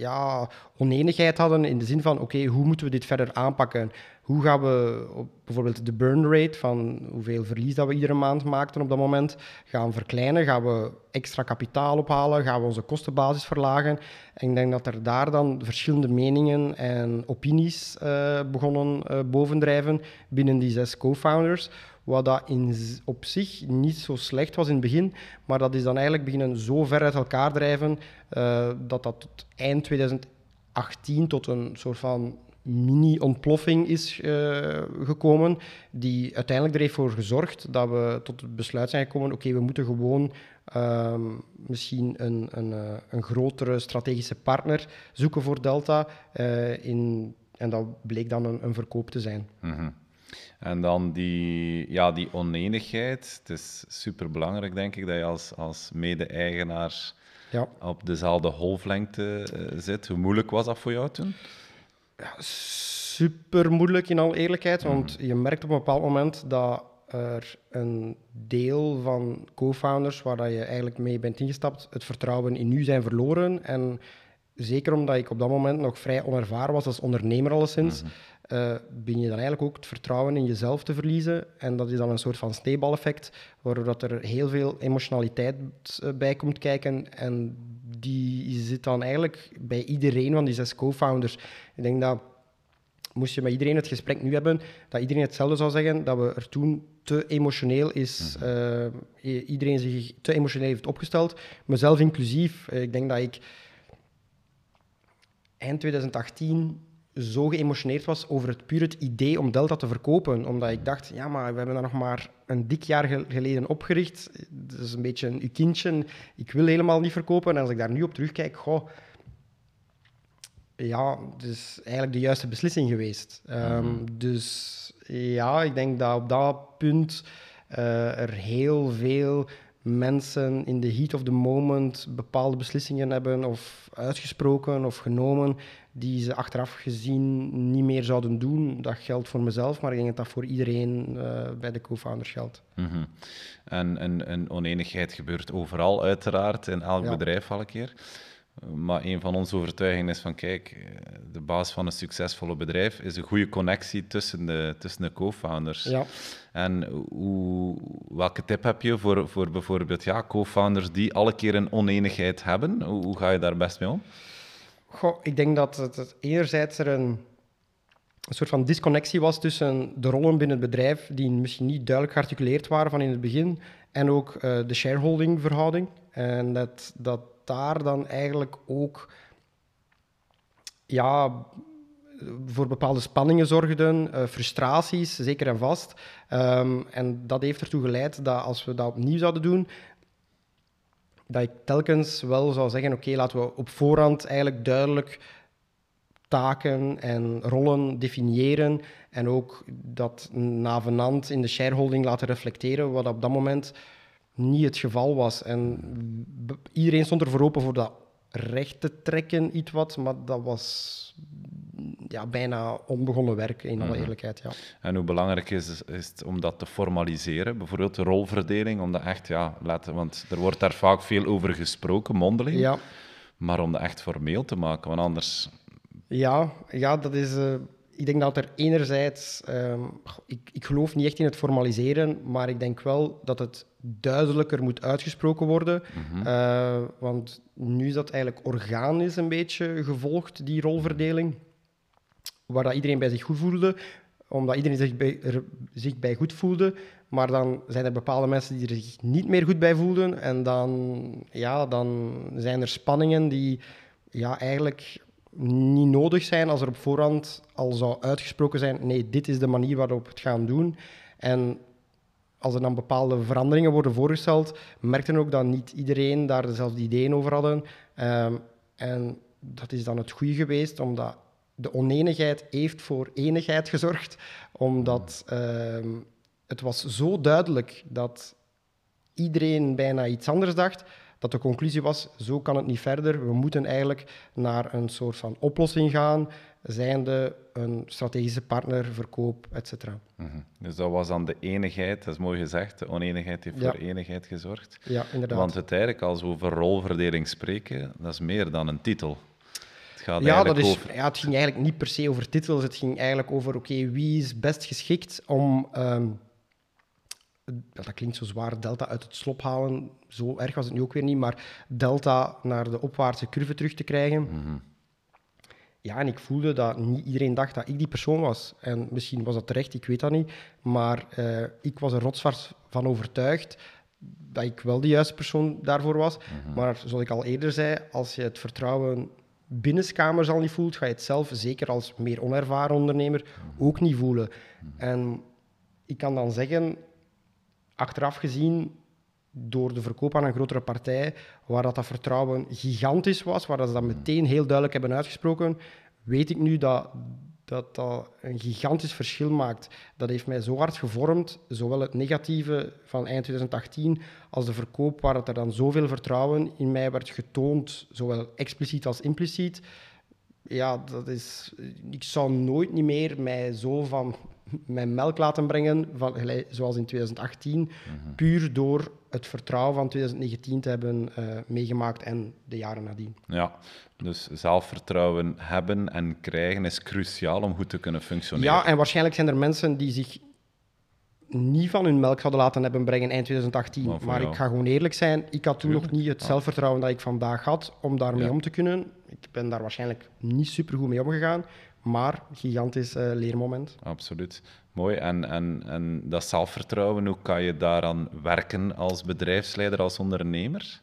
ja, oneenigheid hadden in de zin van, oké, hoe moeten we dit verder aanpakken? Hoe gaan we bijvoorbeeld de burn rate van hoeveel verlies dat we iedere maand maakten op dat moment gaan verkleinen? Gaan we extra kapitaal ophalen? Gaan we onze kostenbasis verlagen? En ik denk dat er daar dan verschillende meningen en opinies uh, begonnen uh, bovendrijven binnen die zes co-founders. Wat dat in, op zich niet zo slecht was in het begin, maar dat is dan eigenlijk beginnen zo ver uit elkaar drijven uh, dat dat tot eind 2018 tot een soort van mini-ontploffing is uh, gekomen, die uiteindelijk er heeft voor gezorgd dat we tot het besluit zijn gekomen, oké, we moeten gewoon uh, misschien een, een, uh, een, grotere strategische partner zoeken voor Delta, in, en dat bleek dan een, een verkoop te zijn. -hmm. En dan die, ja, die oneenigheid. Het is superbelangrijk, denk ik, dat je als, als mede-eigenaar ja. op dezelfde golflengte uh, zit. Hoe moeilijk was dat voor jou toen? Ja, super moeilijk in alle eerlijkheid, want mm. je merkt op een bepaald moment dat er een deel van co-founders waar dat je eigenlijk mee bent ingestapt, het vertrouwen in u zijn verloren. En zeker omdat ik op dat moment nog vrij onervaren was als ondernemer alleszins, mm -hmm. Uh, ben je dan eigenlijk ook het vertrouwen in jezelf te verliezen. En dat is dan een soort van sneeuwbaleffect, waardoor dat er heel veel emotionaliteit bij komt kijken. En die zit dan eigenlijk bij iedereen van die zes co-founders. Ik denk dat moest je met iedereen het gesprek nu hebben, dat iedereen hetzelfde zou zeggen, dat we er toen te emotioneel is, uh, iedereen zich te emotioneel heeft opgesteld, mezelf inclusief. ik denk dat ik eind 2018 zo geëmotioneerd was over het puur het idee om Delta te verkopen. Omdat ik dacht, ja, maar we hebben dat nog maar een dik jaar geleden opgericht. Dat is een beetje een uw kindje. Ik wil helemaal niet verkopen. En als ik daar nu op terugkijk, goh, ja, het is eigenlijk de juiste beslissing geweest. Um, dus ja, ik denk dat op dat punt uh, er heel veel mensen in de heat of the moment bepaalde beslissingen hebben of uitgesproken of genomen die ze achteraf gezien niet meer zouden doen. Dat geldt voor mezelf, maar ik denk dat dat voor iedereen uh, bij de co-founders geldt. Mm -hmm. En een, een oneenigheid gebeurt overal uiteraard, in elk ja. bedrijf al een keer. Maar een van onze overtuigingen is van, kijk, de basis van een succesvolle bedrijf is een goede connectie tussen de, tussen de co-founders. Ja. En hoe, welke tip heb je voor, voor bijvoorbeeld ja, co-founders die alle keer een oneenigheid hebben? Hoe, hoe, ga je daar best mee om? Goh, ik denk dat het, enerzijds er een, een soort van disconnectie was tussen de rollen binnen het bedrijf, die misschien niet duidelijk gearticuleerd waren van in het begin, en ook uh, de shareholding-verhouding. En dat, dat daar dan eigenlijk ook ja, voor bepaalde spanningen zorgden, uh, frustraties, zeker en vast. Um, en dat heeft ertoe geleid dat als we dat opnieuw zouden doen, dat ik telkens wel zou zeggen, oké, laten we op voorhand eigenlijk duidelijk taken en rollen definiëren en ook dat navenant in de shareholding laten reflecteren, wat op dat moment niet het geval was. En iedereen stond er voor open voor dat recht te trekken, iets wat, maar dat was ja, bijna onbegonnen werk, in alle Mhm. eerlijkheid. Ja. En hoe belangrijk is, is het om dat te formaliseren? Bijvoorbeeld de rolverdeling, om dat echt, ja, laten, want er wordt daar vaak veel over gesproken, mondeling, Ja, maar om dat echt formeel te maken, want anders... ja, ja, dat is... eh, ik denk dat er enerzijds... ehm, ik, ik geloof niet echt in het formaliseren, maar ik denk wel dat het duidelijker moet uitgesproken worden. Eh, want nu is dat eigenlijk organisch een beetje gevolgd, die rolverdeling. Waar dat iedereen bij zich goed voelde, omdat iedereen zich bij, er, zich bij goed voelde. Maar dan zijn er bepaalde mensen die er zich niet meer goed bij voelden. En dan, ja, dan zijn er spanningen die ja, eigenlijk niet nodig zijn als er op voorhand al zou uitgesproken zijn: nee, dit is de manier waarop we het gaan doen. En als er dan bepaalde veranderingen worden voorgesteld, merkten we ook dat niet iedereen daar dezelfde ideeën over hadden. Ehm, en dat is dan het goede geweest, omdat de oneenigheid heeft voor enigheid gezorgd. Omdat ehm, het was zo duidelijk dat iedereen bijna iets anders dacht, dat de conclusie was, zo kan het niet verder. We moeten eigenlijk naar een soort van oplossing gaan, zijnde een strategische partner, verkoop, etc. Mhm. Dus dat was dan de enigheid, dat is mooi gezegd, de oneenigheid heeft Ja. voor enigheid gezorgd. Ja, inderdaad. Want uiteindelijk, als we over rolverdeling spreken, dat is meer dan een titel. Het gaat Ja, dat is, over... ja, het ging eigenlijk niet per se over titels. Het ging eigenlijk over, oké, wie is best geschikt om... ehm, dat klinkt zo zwaar, delta uit het slop halen. Zo erg was het nu ook weer niet, maar delta naar de opwaartse curve terug te krijgen. Mhm. Ja, en ik voelde dat niet iedereen dacht dat ik die persoon was. En misschien was dat terecht, ik weet dat niet. Maar eh, ik was er rotsvast van overtuigd dat ik wel de juiste persoon daarvoor was. Maar zoals ik al eerder zei, als je het vertrouwen binnenskamers al niet voelt, ga je het zelf, zeker als meer onervaren ondernemer, ook niet voelen. En ik kan dan zeggen, achteraf gezien, door de verkoop aan een grotere partij, waar dat, dat vertrouwen gigantisch was, waar dat ze dat meteen heel duidelijk hebben uitgesproken, weet ik nu dat dat, dat een gigantisch verschil maakt. Dat heeft mij zo hard gevormd, zowel het negatieve van eind 2018 als de verkoop, waar dat er dan zoveel vertrouwen in mij werd getoond, zowel expliciet als impliciet. Ja, dat is... Ik zou nooit niet meer mij zo van mijn melk laten brengen, van, zoals in 2018, puur door het vertrouwen van 2019 te hebben eh, meegemaakt en de jaren nadien. Ja, dus zelfvertrouwen hebben en krijgen is cruciaal om goed te kunnen functioneren. Ja, en waarschijnlijk zijn er mensen die zich niet van hun melk zouden laten hebben brengen eind 2018. Maar ik ga gewoon eerlijk zijn, ik had toen nog niet het zelfvertrouwen dat ik vandaag had om daarmee Ja. om te kunnen. Ik ben daar waarschijnlijk niet supergoed mee omgegaan, maar gigantisch eh, leermoment. Absoluut. Mooi. En, en, en dat zelfvertrouwen, hoe kan je daaraan werken als bedrijfsleider, als ondernemer?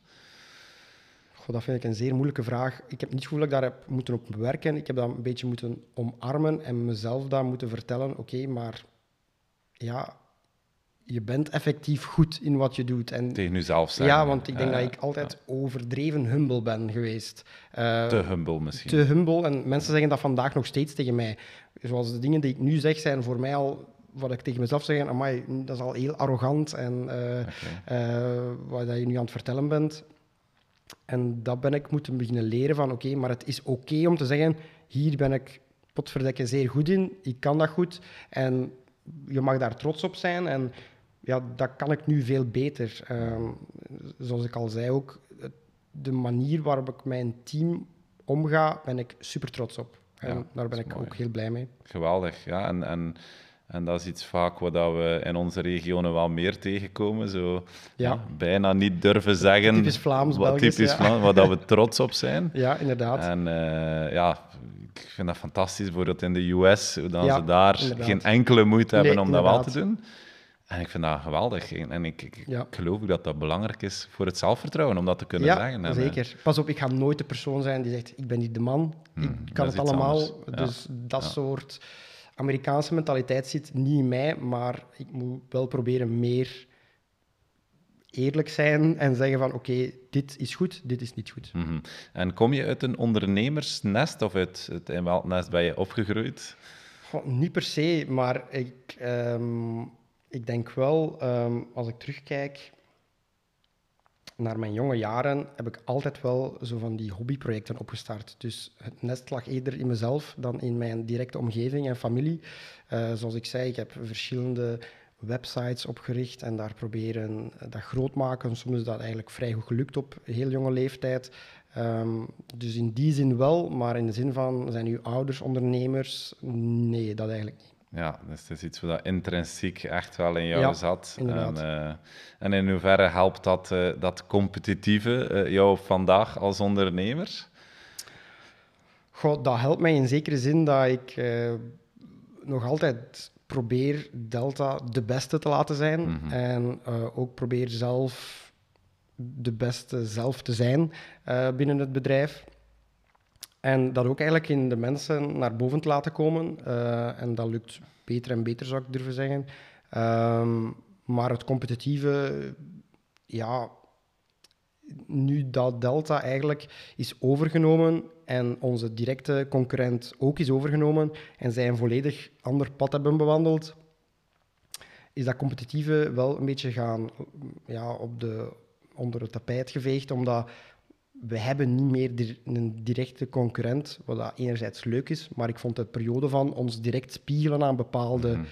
Goh, dat vind ik een zeer moeilijke vraag. Ik heb niet het gevoel dat ik daar heb moeten op werken. Ik heb dat een beetje moeten omarmen en mezelf daar moeten vertellen, oké, maar ja, je bent effectief goed in wat je doet. En Tegen jezelf zeggen. Ja, want ik denk dat ik altijd overdreven humble ben geweest. Eh, Te humble misschien. te humble. En mensen zeggen dat vandaag nog steeds tegen mij. Zoals de dingen die ik nu zeg, zijn voor mij al... Wat ik tegen mezelf zeg, amai, dat is al heel arrogant. En eh, eh, wat je nu aan het vertellen bent. En dat ben ik moeten beginnen leren van, oké, maar het is oké om te zeggen, hier ben ik potverdekken zeer goed in, ik kan dat goed. En je mag daar trots op zijn. En ja, dat kan ik nu veel beter. Ehm, zoals ik al zei ook, de manier waarop ik mijn team omga, ben ik super trots op. En Ja, daar ben ik mooi. ook heel blij mee. Geweldig, ja. En, en, en dat is iets vaak wat dat we in onze regionen wel meer tegenkomen. Zo, Ja. bijna niet durven zeggen. Typisch Vlaams, wat typisch. Vlaams, waar dat we [LAUGHS] trots op zijn. Ja, inderdaad. En eh, ja, ik vind dat fantastisch, bijvoorbeeld in de US, hoe dan ze daar inderdaad. geen enkele moeite hebben Nee, om dat wel te doen. En ik vind dat geweldig. En ik, ik, Ja. ik geloof ook dat dat belangrijk is voor het zelfvertrouwen, om dat te kunnen ja, zeggen. En, eh, zeker. Pas op, ik ga nooit de persoon zijn die zegt, ik ben niet de man. Hmm, ik kan het allemaal. Ja. Dus dat soort Amerikaanse mentaliteit zit niet in mij, maar ik moet wel proberen meer eerlijk zijn en zeggen van, oké, dit is goed, dit is niet goed. mhm. En kom je uit een ondernemersnest of uit, uit in welk nest ben je opgegroeid? Goh, niet per se, maar ik, ehm, ik denk wel, ehm, als ik terugkijk, naar mijn jonge jaren heb ik altijd wel zo van die hobbyprojecten opgestart. Dus het nest lag eerder in mezelf dan in mijn directe omgeving en familie. Uh, zoals ik zei, ik heb verschillende websites opgericht en daar proberen dat groot maken. Soms is dat eigenlijk vrij goed gelukt op heel jonge leeftijd. Um, dus in die zin wel, maar in de zin van, zijn uw ouders ondernemers? Nee, dat eigenlijk niet. Ja, dus het is iets wat intrinsiek echt wel in jou zat. En, uh, en, in hoeverre helpt dat, uh, dat competitieve uh, jou vandaag als ondernemer? Goh, dat helpt mij in zekere zin dat ik nog altijd probeer Delta de beste te laten zijn. Mhm. En ook probeer zelf de beste zelf te zijn binnen het bedrijf. En dat ook eigenlijk in de mensen naar boven te laten komen. Uh, en dat lukt beter en beter, zou ik durven zeggen. Um, maar het competitieve, ja, nu dat Delta eigenlijk is overgenomen en onze directe concurrent ook is overgenomen en zij een volledig ander pad hebben bewandeld, is dat competitieve wel een beetje gaan ja, op de, onder het tapijt geveegd, omdat we hebben niet meer een directe concurrent, wat dat enerzijds leuk is, maar ik vond de periode van ons direct spiegelen aan bepaalde mhm.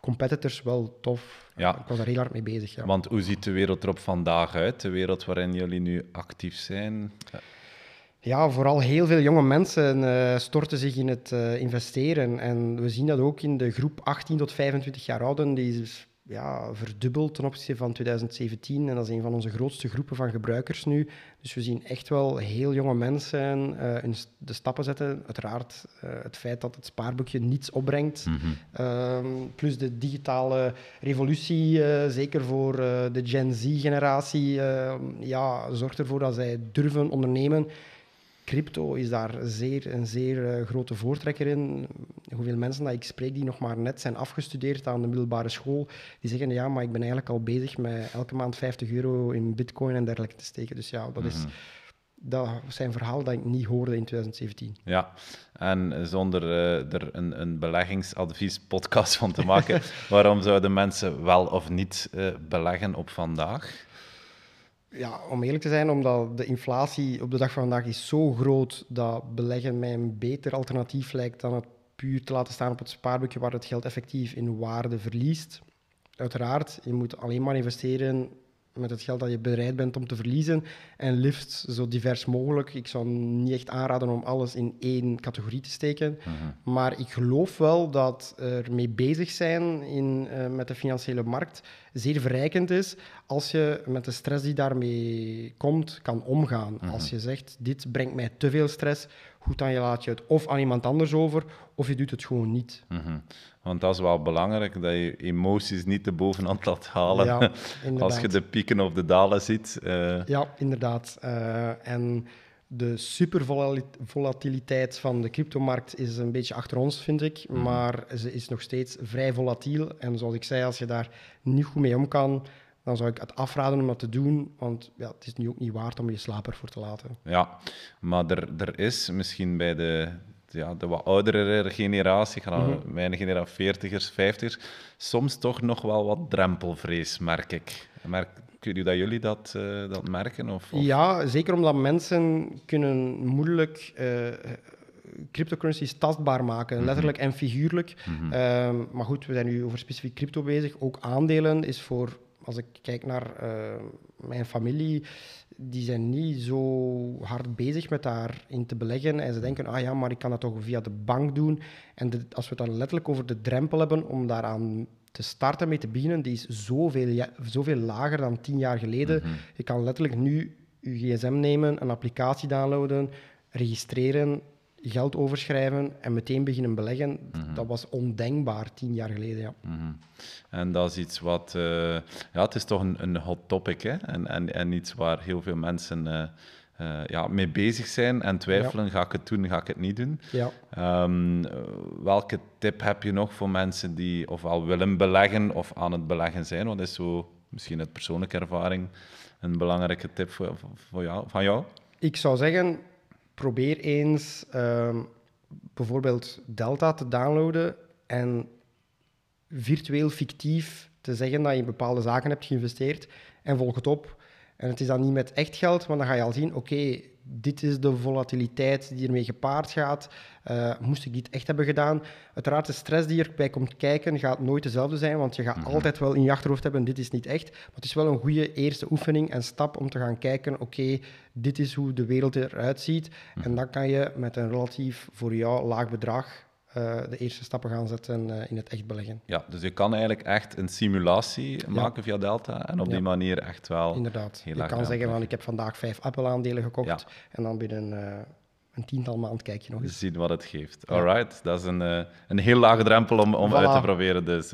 competitors wel tof. Ja. Ik was daar heel hard mee bezig. Ja. Want hoe ziet de wereld er op vandaag uit, de wereld waarin jullie nu actief zijn? Ja, vooral heel veel jonge mensen uh, storten zich in het uh, investeren. En we zien dat ook in de groep 18 tot 25 jaar ouden, die is ja, verdubbeld ten opzichte van 2017. En dat is een van onze grootste groepen van gebruikers nu. Dus we zien echt wel heel jonge mensen uh, in de stappen zetten. Uiteraard uh, het feit dat het spaarboekje niets opbrengt. Mm -hmm. plus de digitale revolutie, uh, zeker voor de Gen Z-generatie, ja, zorgt ervoor dat zij durven ondernemen crypto is daar zeer, een zeer uh, grote voortrekker in. Hoeveel mensen dat ik spreek die nog maar net zijn afgestudeerd aan de middelbare school, die zeggen ja, maar ik ben eigenlijk al bezig met elke maand 50 euro in bitcoin en dergelijke te steken. Dus ja, dat is... Mhm. Dat zijn verhaal dat ik niet hoorde in 2017. Ja, en zonder uh, er een, een beleggingsadvies-podcast van te maken, [LAUGHS] waarom zouden mensen wel of niet uh, beleggen op vandaag? Ja, om eerlijk te zijn, omdat de inflatie op de dag van vandaag is zo groot dat beleggen mij een beter alternatief lijkt dan het puur te laten staan op het spaarboekje waar het geld effectief in waarde verliest. Uiteraard, je moet alleen maar investeren met het geld dat je bereid bent om te verliezen. En liefst zo divers mogelijk. Ik zou niet echt aanraden om alles in één categorie te steken. Mhm. Maar ik geloof wel dat er mee bezig zijn in, uh, met de financiële markt zeer verrijkend is als je met de stress die daarmee komt kan omgaan. Mhm. Als je zegt, dit brengt mij te veel stress, goed dan je laat je het of aan iemand anders over, of je doet het gewoon niet. Mhm. Want dat is wel belangrijk, dat je emoties niet de bovenhand laat halen. Ja, [LAUGHS] als je de pieken of de dalen ziet. Uh... Ja, inderdaad. Uh, en de supervolatiliteit van de cryptomarkt is een beetje achter ons, vind ik. Mhm. Maar ze is nog steeds vrij volatiel. En zoals ik zei, als je daar niet goed mee om kan, dan zou ik het afraden om dat te doen. Want ja, het is nu ook niet waard om je slaper voor te laten. Ja, maar er, er is misschien bij de, ja, de wat oudere generatie, gaan mm mijn generatie 40ers, 50ers, soms toch nog wel wat drempelvrees, merk ik. Merk, Kun je dat jullie dat, uh, dat merken? Of, of, Ja, zeker omdat mensen kunnen moeilijk uh, cryptocurrencies tastbaar maken, mhm. letterlijk en figuurlijk. Mm maar goed, we zijn nu over specifiek crypto bezig. Ook aandelen is voor, als ik kijk naar uh, mijn familie, die zijn niet zo hard bezig met daarin te beleggen. En ze denken, ah ja, maar ik kan dat toch via de bank doen. En de, als we het dan letterlijk over de drempel hebben om daaraan te starten, mee te beginnen, die is zoveel, zoveel lager dan tien jaar geleden. Mhm. Je kan letterlijk nu je gsm nemen, een applicatie downloaden, registreren, geld overschrijven en meteen beginnen beleggen. Mhm. Dat was ondenkbaar tien jaar geleden. Ja. Mhm. En dat is iets wat, uh, ja, het is toch een, een hot topic hè? En, en, en iets waar heel veel mensen. Uh, uh, ja, mee bezig zijn en twijfelen, ga ik het doen, ga ik het niet doen. Ja. Um, welke tip heb je nog voor mensen die ofwel willen beleggen of aan het beleggen zijn? Wat is zo misschien uit persoonlijke ervaring een belangrijke tip voor, voor jou, van jou? Ik zou zeggen, probeer eens um, bijvoorbeeld Delta te downloaden en virtueel fictief te zeggen dat je in bepaalde zaken hebt geïnvesteerd en volg het op. En het is dan niet met echt geld, maar dan ga je al zien, oké, dit is de volatiliteit die ermee gepaard gaat. Uh, moest ik dit echt hebben gedaan? Uiteraard, de stress die erbij komt kijken gaat nooit dezelfde zijn, want je gaat mhm. altijd wel in je achterhoofd hebben, dit is niet echt. Maar het is wel een goede eerste oefening en stap om te gaan kijken, oké, dit is hoe de wereld eruit ziet. Mhm. En dan kan je met een relatief voor jou laag bedrag uh, de eerste stappen gaan zetten uh, in het echt beleggen. Ja, dus je kan eigenlijk echt een simulatie maken via Delta en op die manier echt wel. Inderdaad. je kan zeggen van ik heb vandaag vijf Apple-aandelen gekocht en dan binnen uh, een tiental maand kijk je nog eens. Zien wat het geeft. Alright, dat is een, een heel lage drempel om, om uit te proberen. Dus.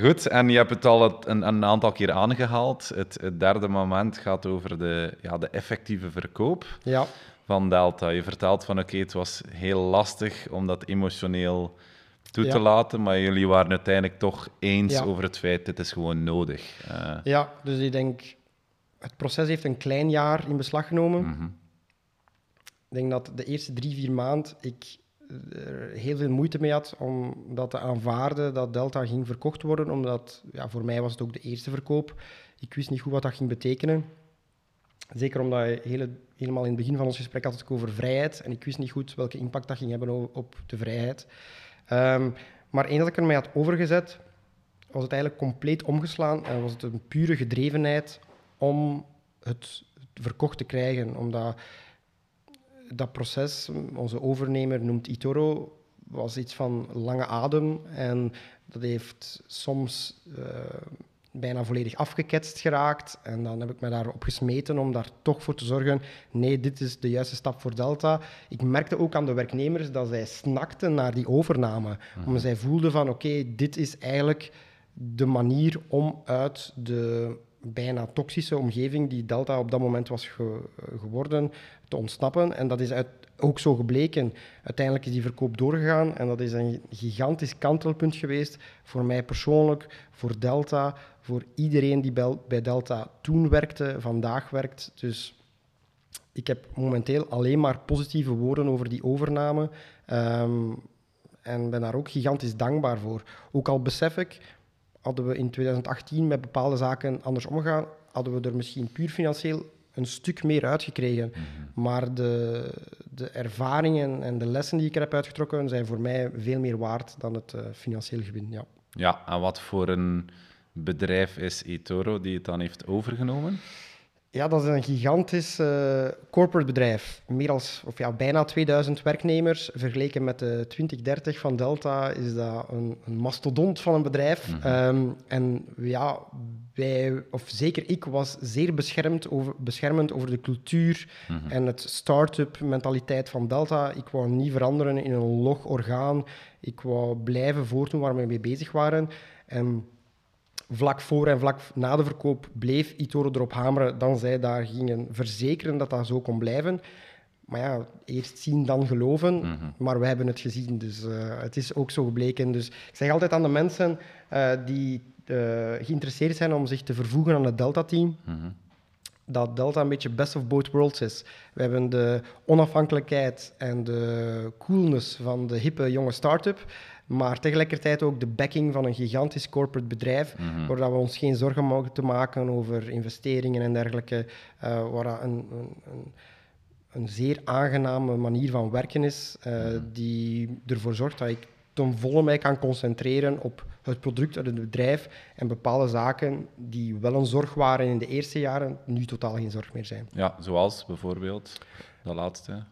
Goed, en je hebt het al een, een aantal keer aangehaald. Het, het, derde moment gaat over de, ja, de effectieve verkoop. Ja van Delta. Je vertelt van oké, het was heel lastig om dat emotioneel toe te laten, maar jullie waren uiteindelijk toch eens over het feit dat het is gewoon nodig. Uh, ja, dus ik denk, het proces heeft een klein jaar in beslag genomen. Mhm. Ik denk dat de eerste drie, vier maanden ik er heel veel moeite mee had om dat te aanvaarden dat Delta ging verkocht worden, omdat ja, voor mij was het ook de eerste verkoop. Ik wist niet goed wat dat ging betekenen. Zeker omdat je hele, helemaal in het begin van ons gesprek had het over vrijheid. En ik wist niet goed welke impact dat ging hebben op de vrijheid. Um, maar eens dat ik ermee had overgezet, was het eigenlijk compleet omgeslaan. En was het een pure gedrevenheid om het verkocht te krijgen. Omdat dat proces, onze overnemer noemt Itoro, was iets van lange adem. En dat heeft soms... Uh, bijna volledig afgeketst geraakt. En dan heb ik me daarop gesmeten om daar toch voor te zorgen, nee, dit is de juiste stap voor Delta. Ik merkte ook aan de werknemers dat zij snakten naar die overname. Mhm. Omdat zij voelden van, oké, dit is eigenlijk de manier om uit de bijna toxische omgeving die Delta op dat moment was geworden, te ontsnappen. En dat is uit, ook zo gebleken. Uiteindelijk is die verkoop doorgegaan en dat is een gigantisch kantelpunt geweest voor mij persoonlijk, voor Delta, voor iedereen die bij Delta toen werkte, vandaag werkt. Dus ik heb momenteel alleen maar positieve woorden over die overname. Um, en ben daar ook gigantisch dankbaar voor. Ook al besef ik, hadden we in 2018 met bepaalde zaken anders omgegaan, hadden we er misschien puur financieel een stuk meer uitgekregen. Mhm. Maar de, de ervaringen en de lessen die ik er heb uitgetrokken zijn voor mij veel meer waard dan het uh, financieel gewin. Ja. ja, en wat voor een bedrijf is eToro die het dan heeft overgenomen? Ja, dat is een gigantisch uh, corporate bedrijf. Meer als, of ja, bijna 2000 werknemers. Vergeleken met de 2030 van Delta is dat een, een mastodont van een bedrijf. Mhm. Ehm, en ja, wij, of zeker ik, was zeer beschermd over, beschermend over de cultuur mhm. en het start-up mentaliteit van Delta. Ik wou niet veranderen in een log orgaan. Ik wou blijven voortdoen waar we mee bezig waren. En vlak voor en vlak na de verkoop bleef Itoro erop hameren dan zij daar gingen verzekeren dat dat zo kon blijven. Maar ja, eerst zien, dan geloven. Mhm. Maar we hebben het gezien, dus uh, het is ook zo gebleken. Dus ik zeg altijd aan de mensen uh, die uh, geïnteresseerd zijn om zich te vervoegen aan het Delta-team, mhm. dat Delta een beetje best of both worlds is. We hebben de onafhankelijkheid en de coolness van de hippe jonge start-up. Maar tegelijkertijd ook de backing van een gigantisch corporate bedrijf, mm waar we ons geen zorgen mogen te maken over investeringen en dergelijke, uh, waar een, een, een, een, zeer aangename manier van werken is, uh, die ervoor zorgt dat ik ten volle mij kan concentreren op het product uit het bedrijf en bepaalde zaken die wel een zorg waren in de eerste jaren, nu totaal geen zorg meer zijn. Ja, zoals bijvoorbeeld de laatste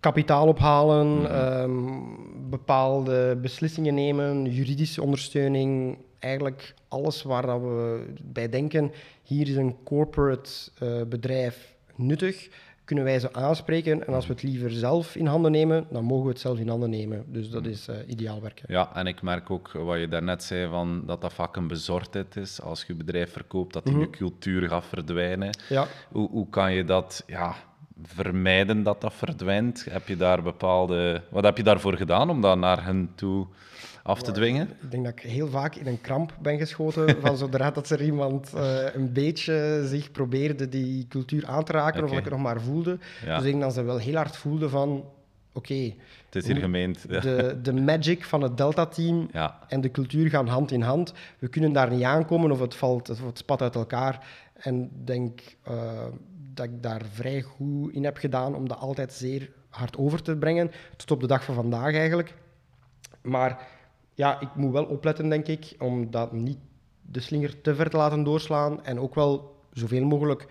kapitaal ophalen, mhm. ehm, bepaalde beslissingen nemen, juridische ondersteuning, eigenlijk alles waar dat we bij denken. Hier is een corporate uh, bedrijf nuttig, kunnen wij ze aanspreken. En als we het liever zelf in handen nemen, dan mogen we het zelf in handen nemen. Dus dat mhm. is uh, ideaal werken. Ja, en ik merk ook wat je daarnet zei, van dat dat vaak een bezorgdheid is. Als je bedrijf verkoopt, dat die mm cultuur gaat verdwijnen. Ja. Hoe, hoe kan je dat... Ja, vermijden dat dat verdwijnt? Heb je daar bepaalde... Wat heb je daarvoor gedaan om dat naar hen toe af te dwingen? Ik denk dat ik heel vaak in een kramp ben geschoten [LAUGHS] van zodra dat er iemand uh, een beetje zich probeerde die cultuur aan te raken of ik het nog maar voelde. Dus ik denk dat ze wel heel hard voelden van oké, Het is hier Hoe- gemeend. Ja. de, de magic van het Delta-team [LAUGHS] en de cultuur gaan hand in hand. We kunnen daar niet aankomen of het valt, of het spat uit elkaar. En denk eh, dat ik daar vrij goed in heb gedaan om dat altijd zeer hard over te brengen, tot op de dag van vandaag eigenlijk. Maar ja, ik moet wel opletten, denk ik, om dat niet de slinger te ver te laten doorslaan en ook wel zoveel mogelijk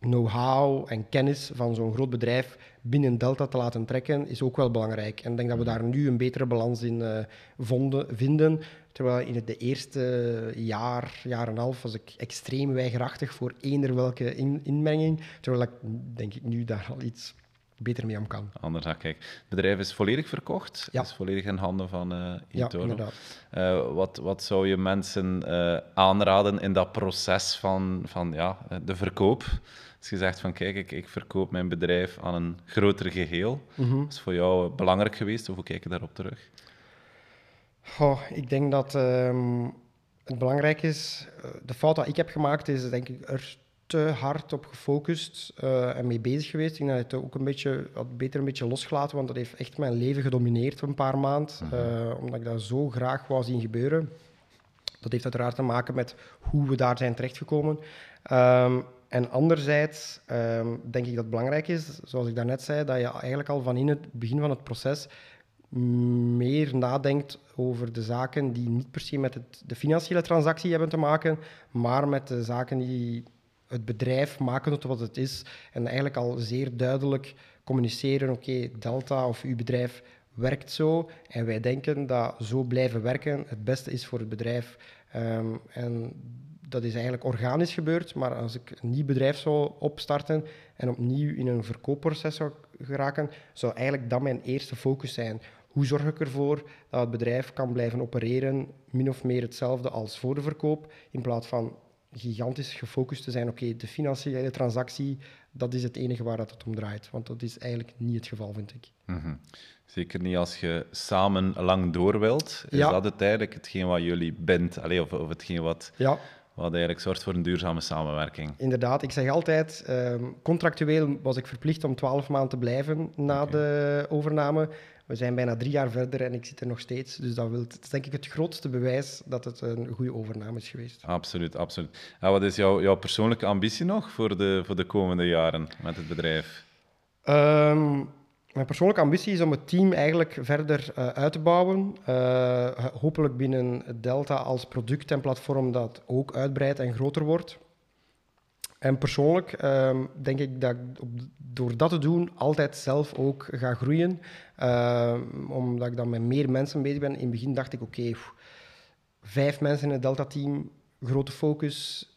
know-how en kennis van zo'n groot bedrijf binnen Delta te laten trekken, is ook wel belangrijk. En ik denk dat we daar nu een betere balans in eh, vonden, vinden. Terwijl in het de eerste jaar, jaar en een half, was ik extreem weigerachtig voor eender welke in, inmenging. Terwijl ik, denk ik, nu daar al iets beter mee om kan. Anders dan kijk. Het bedrijf is volledig verkocht. Ja. Is volledig in handen van eh Ja, eToro. inderdaad. Eh, wat, wat zou je mensen eh, aanraden in dat proces van, van ja, de verkoop? Als je zegt van kijk, ik, ik verkoop mijn bedrijf aan een groter geheel. Mhm. Dat is voor jou belangrijk geweest, of hoe kijk je daarop terug? Goh, ik denk dat ehm, het belangrijk is. eh, de fout dat ik heb gemaakt is, denk ik, er te hard op gefocust eh, en mee bezig geweest. Ik denk dat ik het ook een beetje, had beter een beetje losgelaten, want dat heeft echt mijn leven gedomineerd een paar maanden. eh, omdat ik dat zo graag wou zien gebeuren. Dat heeft uiteraard te maken met hoe we daar zijn terechtgekomen. Ehm, en anderzijds ehm, denk ik dat het belangrijk is, zoals ik daarnet zei, dat je eigenlijk al van in het begin van het proces meer nadenkt over de zaken die niet per se met het, de financiële transactie hebben te maken, maar met de zaken die het bedrijf maken tot wat het is. En eigenlijk al zeer duidelijk communiceren, oké, Delta of uw bedrijf werkt zo en wij denken dat zo blijven werken het beste is voor het bedrijf. Ehm, en dat is eigenlijk organisch gebeurd, maar als ik een nieuw bedrijf zou opstarten en opnieuw in een verkoopproces zou geraken, zou eigenlijk dat mijn eerste focus zijn. Hoe zorg ik ervoor dat het bedrijf kan blijven opereren, min of meer hetzelfde als voor de verkoop, in plaats van gigantisch gefocust te zijn, oké, de financiële transactie, dat is het enige waar dat het om draait. Want dat is eigenlijk niet het geval, vind ik. Mhm. Zeker niet als je samen lang door wilt. Is Ja. dat het eigenlijk hetgeen wat jullie bindt? Allee, of, of hetgeen wat, Ja, wat eigenlijk zorgt voor een duurzame samenwerking? Inderdaad, ik zeg altijd, ehm, contractueel was ik verplicht om 12 maanden te blijven na de overname. We zijn bijna drie jaar verder en ik zit er nog steeds. Dus dat, wil, dat is denk ik het grootste bewijs dat het een goede overname is geweest. Absoluut, absoluut. En wat is jouw, jouw persoonlijke ambitie nog voor de, voor de komende jaren met het bedrijf? Ehm, mijn persoonlijke ambitie is om het team eigenlijk verder eh, uit te bouwen. Eh, hopelijk binnen Delta als product en platform dat ook uitbreidt en groter wordt. En persoonlijk ehm, denk ik dat ik door dat te doen altijd zelf ook ga groeien. Ehm, omdat ik dan met meer mensen bezig ben. In het begin dacht ik, oké, vijf mensen in het Delta-team, grote focus,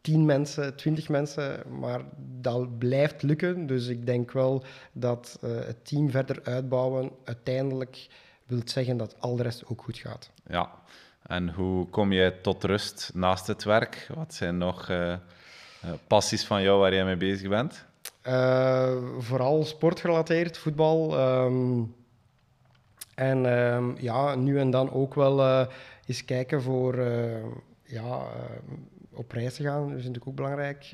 tien mensen, twintig mensen, maar dat blijft lukken. Dus ik denk wel dat eh, het team verder uitbouwen uiteindelijk wil zeggen dat al de rest ook goed gaat. Ja. En hoe kom jij tot rust naast het werk? Wat zijn nog eh, passies van jou waar jij mee bezig bent? Eh, vooral sportgerelateerd, voetbal. ehm, en ehm, ja, nu en dan ook wel eh, eens kijken voor eh, ja, eh, op reis te gaan. Dat is natuurlijk ook belangrijk.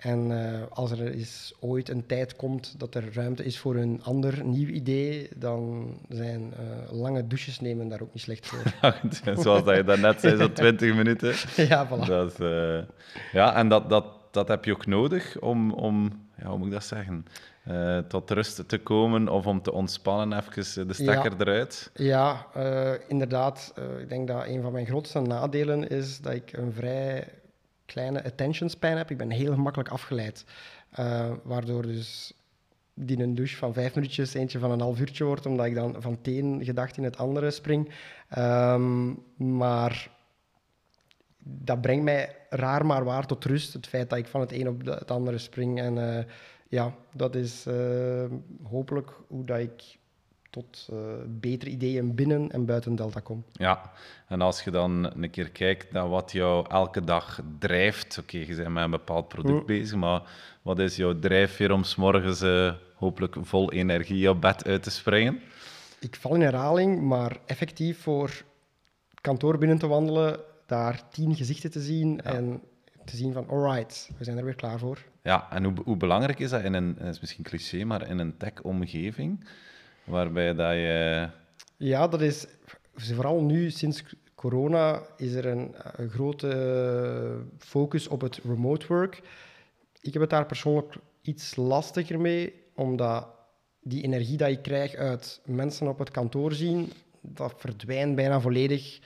En eh, als er eens ooit een tijd komt dat er ruimte is voor een ander nieuw idee, dan zijn eh, lange douches nemen daar ook niet slecht voor. [LAUGHS] Zoals dat je daarnet zei, zo'n [LAUGHS] 20 minuten. ja, voilà. Dat is, eh, ja, en dat, dat, dat heb je ook nodig om, om ja, hoe moet ik dat zeggen, tot rust te komen of om te ontspannen, even de stekker eruit. Ja, inderdaad. Ik denk dat een van mijn grootste nadelen is dat ik een vrij kleine attention span heb. Ik ben heel gemakkelijk afgeleid. Eh, waardoor dus die een douche van vijf minuutjes eentje van een half uurtje wordt, omdat ik dan van het een gedacht in het andere spring. Ehm, maar dat brengt mij raar maar waar tot rust. Het feit dat ik van het een op het andere spring. En eh, ja, dat is eh, hopelijk hoe dat ik tot eh, betere ideeën binnen en buiten Delta kom. Ja, en als je dan een keer kijkt naar wat jou elke dag drijft, oké, je bent met een bepaald product Mm. bezig, maar wat is jouw drijfveer om 's morgens eh, hopelijk vol energie op bed uit te springen? Ik val in herhaling, maar effectief voor het kantoor binnen te wandelen, daar tien gezichten te zien en te zien van, alright, we zijn er weer klaar voor. Ja, en hoe, hoe belangrijk is dat in een, dat is misschien cliché, maar in een tech-omgeving, waarbij dat je... Ja, dat is vooral nu sinds corona is er een, een grote focus op het remote work. Ik heb het daar persoonlijk iets lastiger mee, omdat die energie die ik krijg uit mensen op het kantoor zien, dat verdwijnt bijna volledig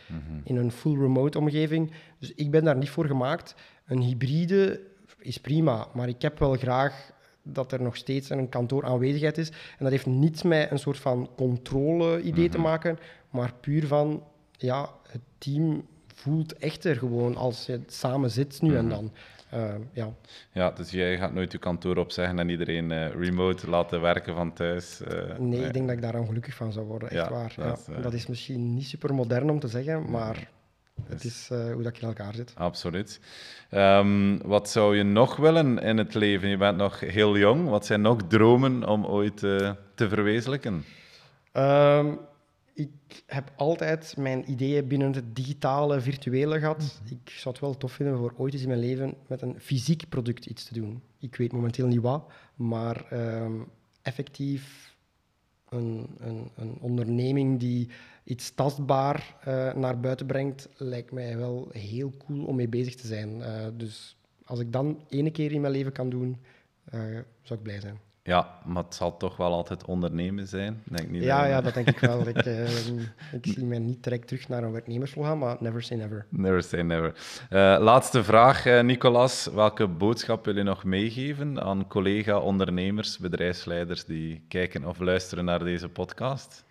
in een full remote omgeving. Dus ik ben daar niet voor gemaakt. Een hybride is prima, maar ik heb wel graag dat er nog steeds een kantooraanwezigheid is. En dat heeft niets met een soort van controle-idee te maken, maar puur van, ja, het team voelt echter gewoon als je samen zit nu en dan. Uh, ja. ja, dus jij gaat nooit je kantoor opzeggen en iedereen uh, remote laten werken van thuis? Uh, nee, ik denk dat ik daar ongelukkig van zou worden, echt ja, waar. Dat, ja. is, dat is misschien niet super modern om te zeggen, maar het is hoe dat je in elkaar zit. Absoluut. Um, wat zou je nog willen in het leven? Je bent nog heel jong. Wat zijn nog dromen om ooit te verwezenlijken? Um, ik heb altijd mijn ideeën binnen het digitale, virtuele gehad. Ik zou het wel tof vinden voor ooit eens in mijn leven met een fysiek product iets te doen. Ik weet momenteel niet wat, maar um, effectief een, een, een, onderneming die iets tastbaar uh, naar buiten brengt, lijkt mij wel heel cool om mee bezig te zijn. Uh, dus als ik dan ene keer in mijn leven kan doen, uh, zou ik blij zijn. Ja, maar het zal toch wel altijd ondernemen zijn. Denk niet ja, dat... ja, dat denk ik wel. [LAUGHS] ik, ik zie mij niet direct terug naar een werknemersrol gaan, maar never say never. Never say never. Laatste vraag, Nicolas. Welke boodschap wil je nog meegeven aan collega-ondernemers, bedrijfsleiders die kijken of luisteren naar deze podcast?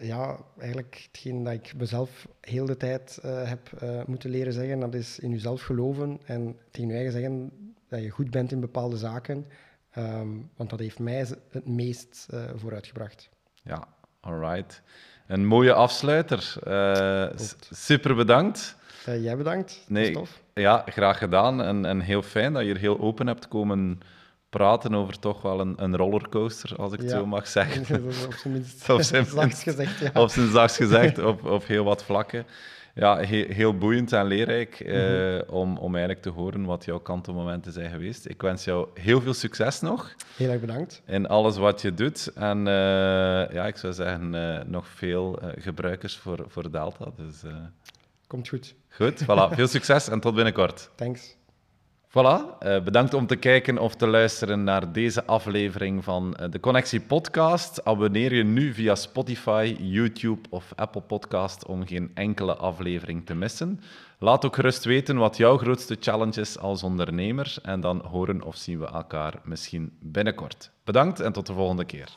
Ja, eigenlijk hetgeen dat ik mezelf heel de tijd heb moeten leren zeggen, dat is in jezelf geloven en tegen je eigen zeggen dat je goed bent in bepaalde zaken Um, want dat heeft mij het meest uh, vooruitgebracht. Ja, alright. Een mooie afsluiter. Super bedankt. Jij bedankt. Nee. Ja, graag gedaan. En, en heel fijn dat je hier heel open hebt komen praten over toch wel een, een rollercoaster, als ik het zo mag zeggen. [LAUGHS] op zijn minst [LAUGHS] op zijn zachts gezegd, ja. Op zijn zachts gezegd, [LAUGHS] op, op heel wat vlakken ja, heel, heel boeiend en leerrijk eh, mhm. om, om eigenlijk te horen wat jouw kantelmomenten zijn geweest. Ik wens jou heel veel succes nog. Heel erg bedankt. In alles wat je doet. En uh, ja, ik zou zeggen, uh, nog veel gebruikers voor, voor Delta. Dus, Komt goed. Goed, voilà. veel succes en tot binnenkort. Thanks. Voilà, uh, bedankt om te kijken of te luisteren naar deze aflevering van uh, de Connectie Podcast. Abonneer je nu via Spotify, YouTube of Apple Podcast om geen enkele aflevering te missen. Laat ook gerust weten wat jouw grootste challenge is als ondernemer en dan horen of zien we elkaar misschien binnenkort. Bedankt en tot de volgende keer.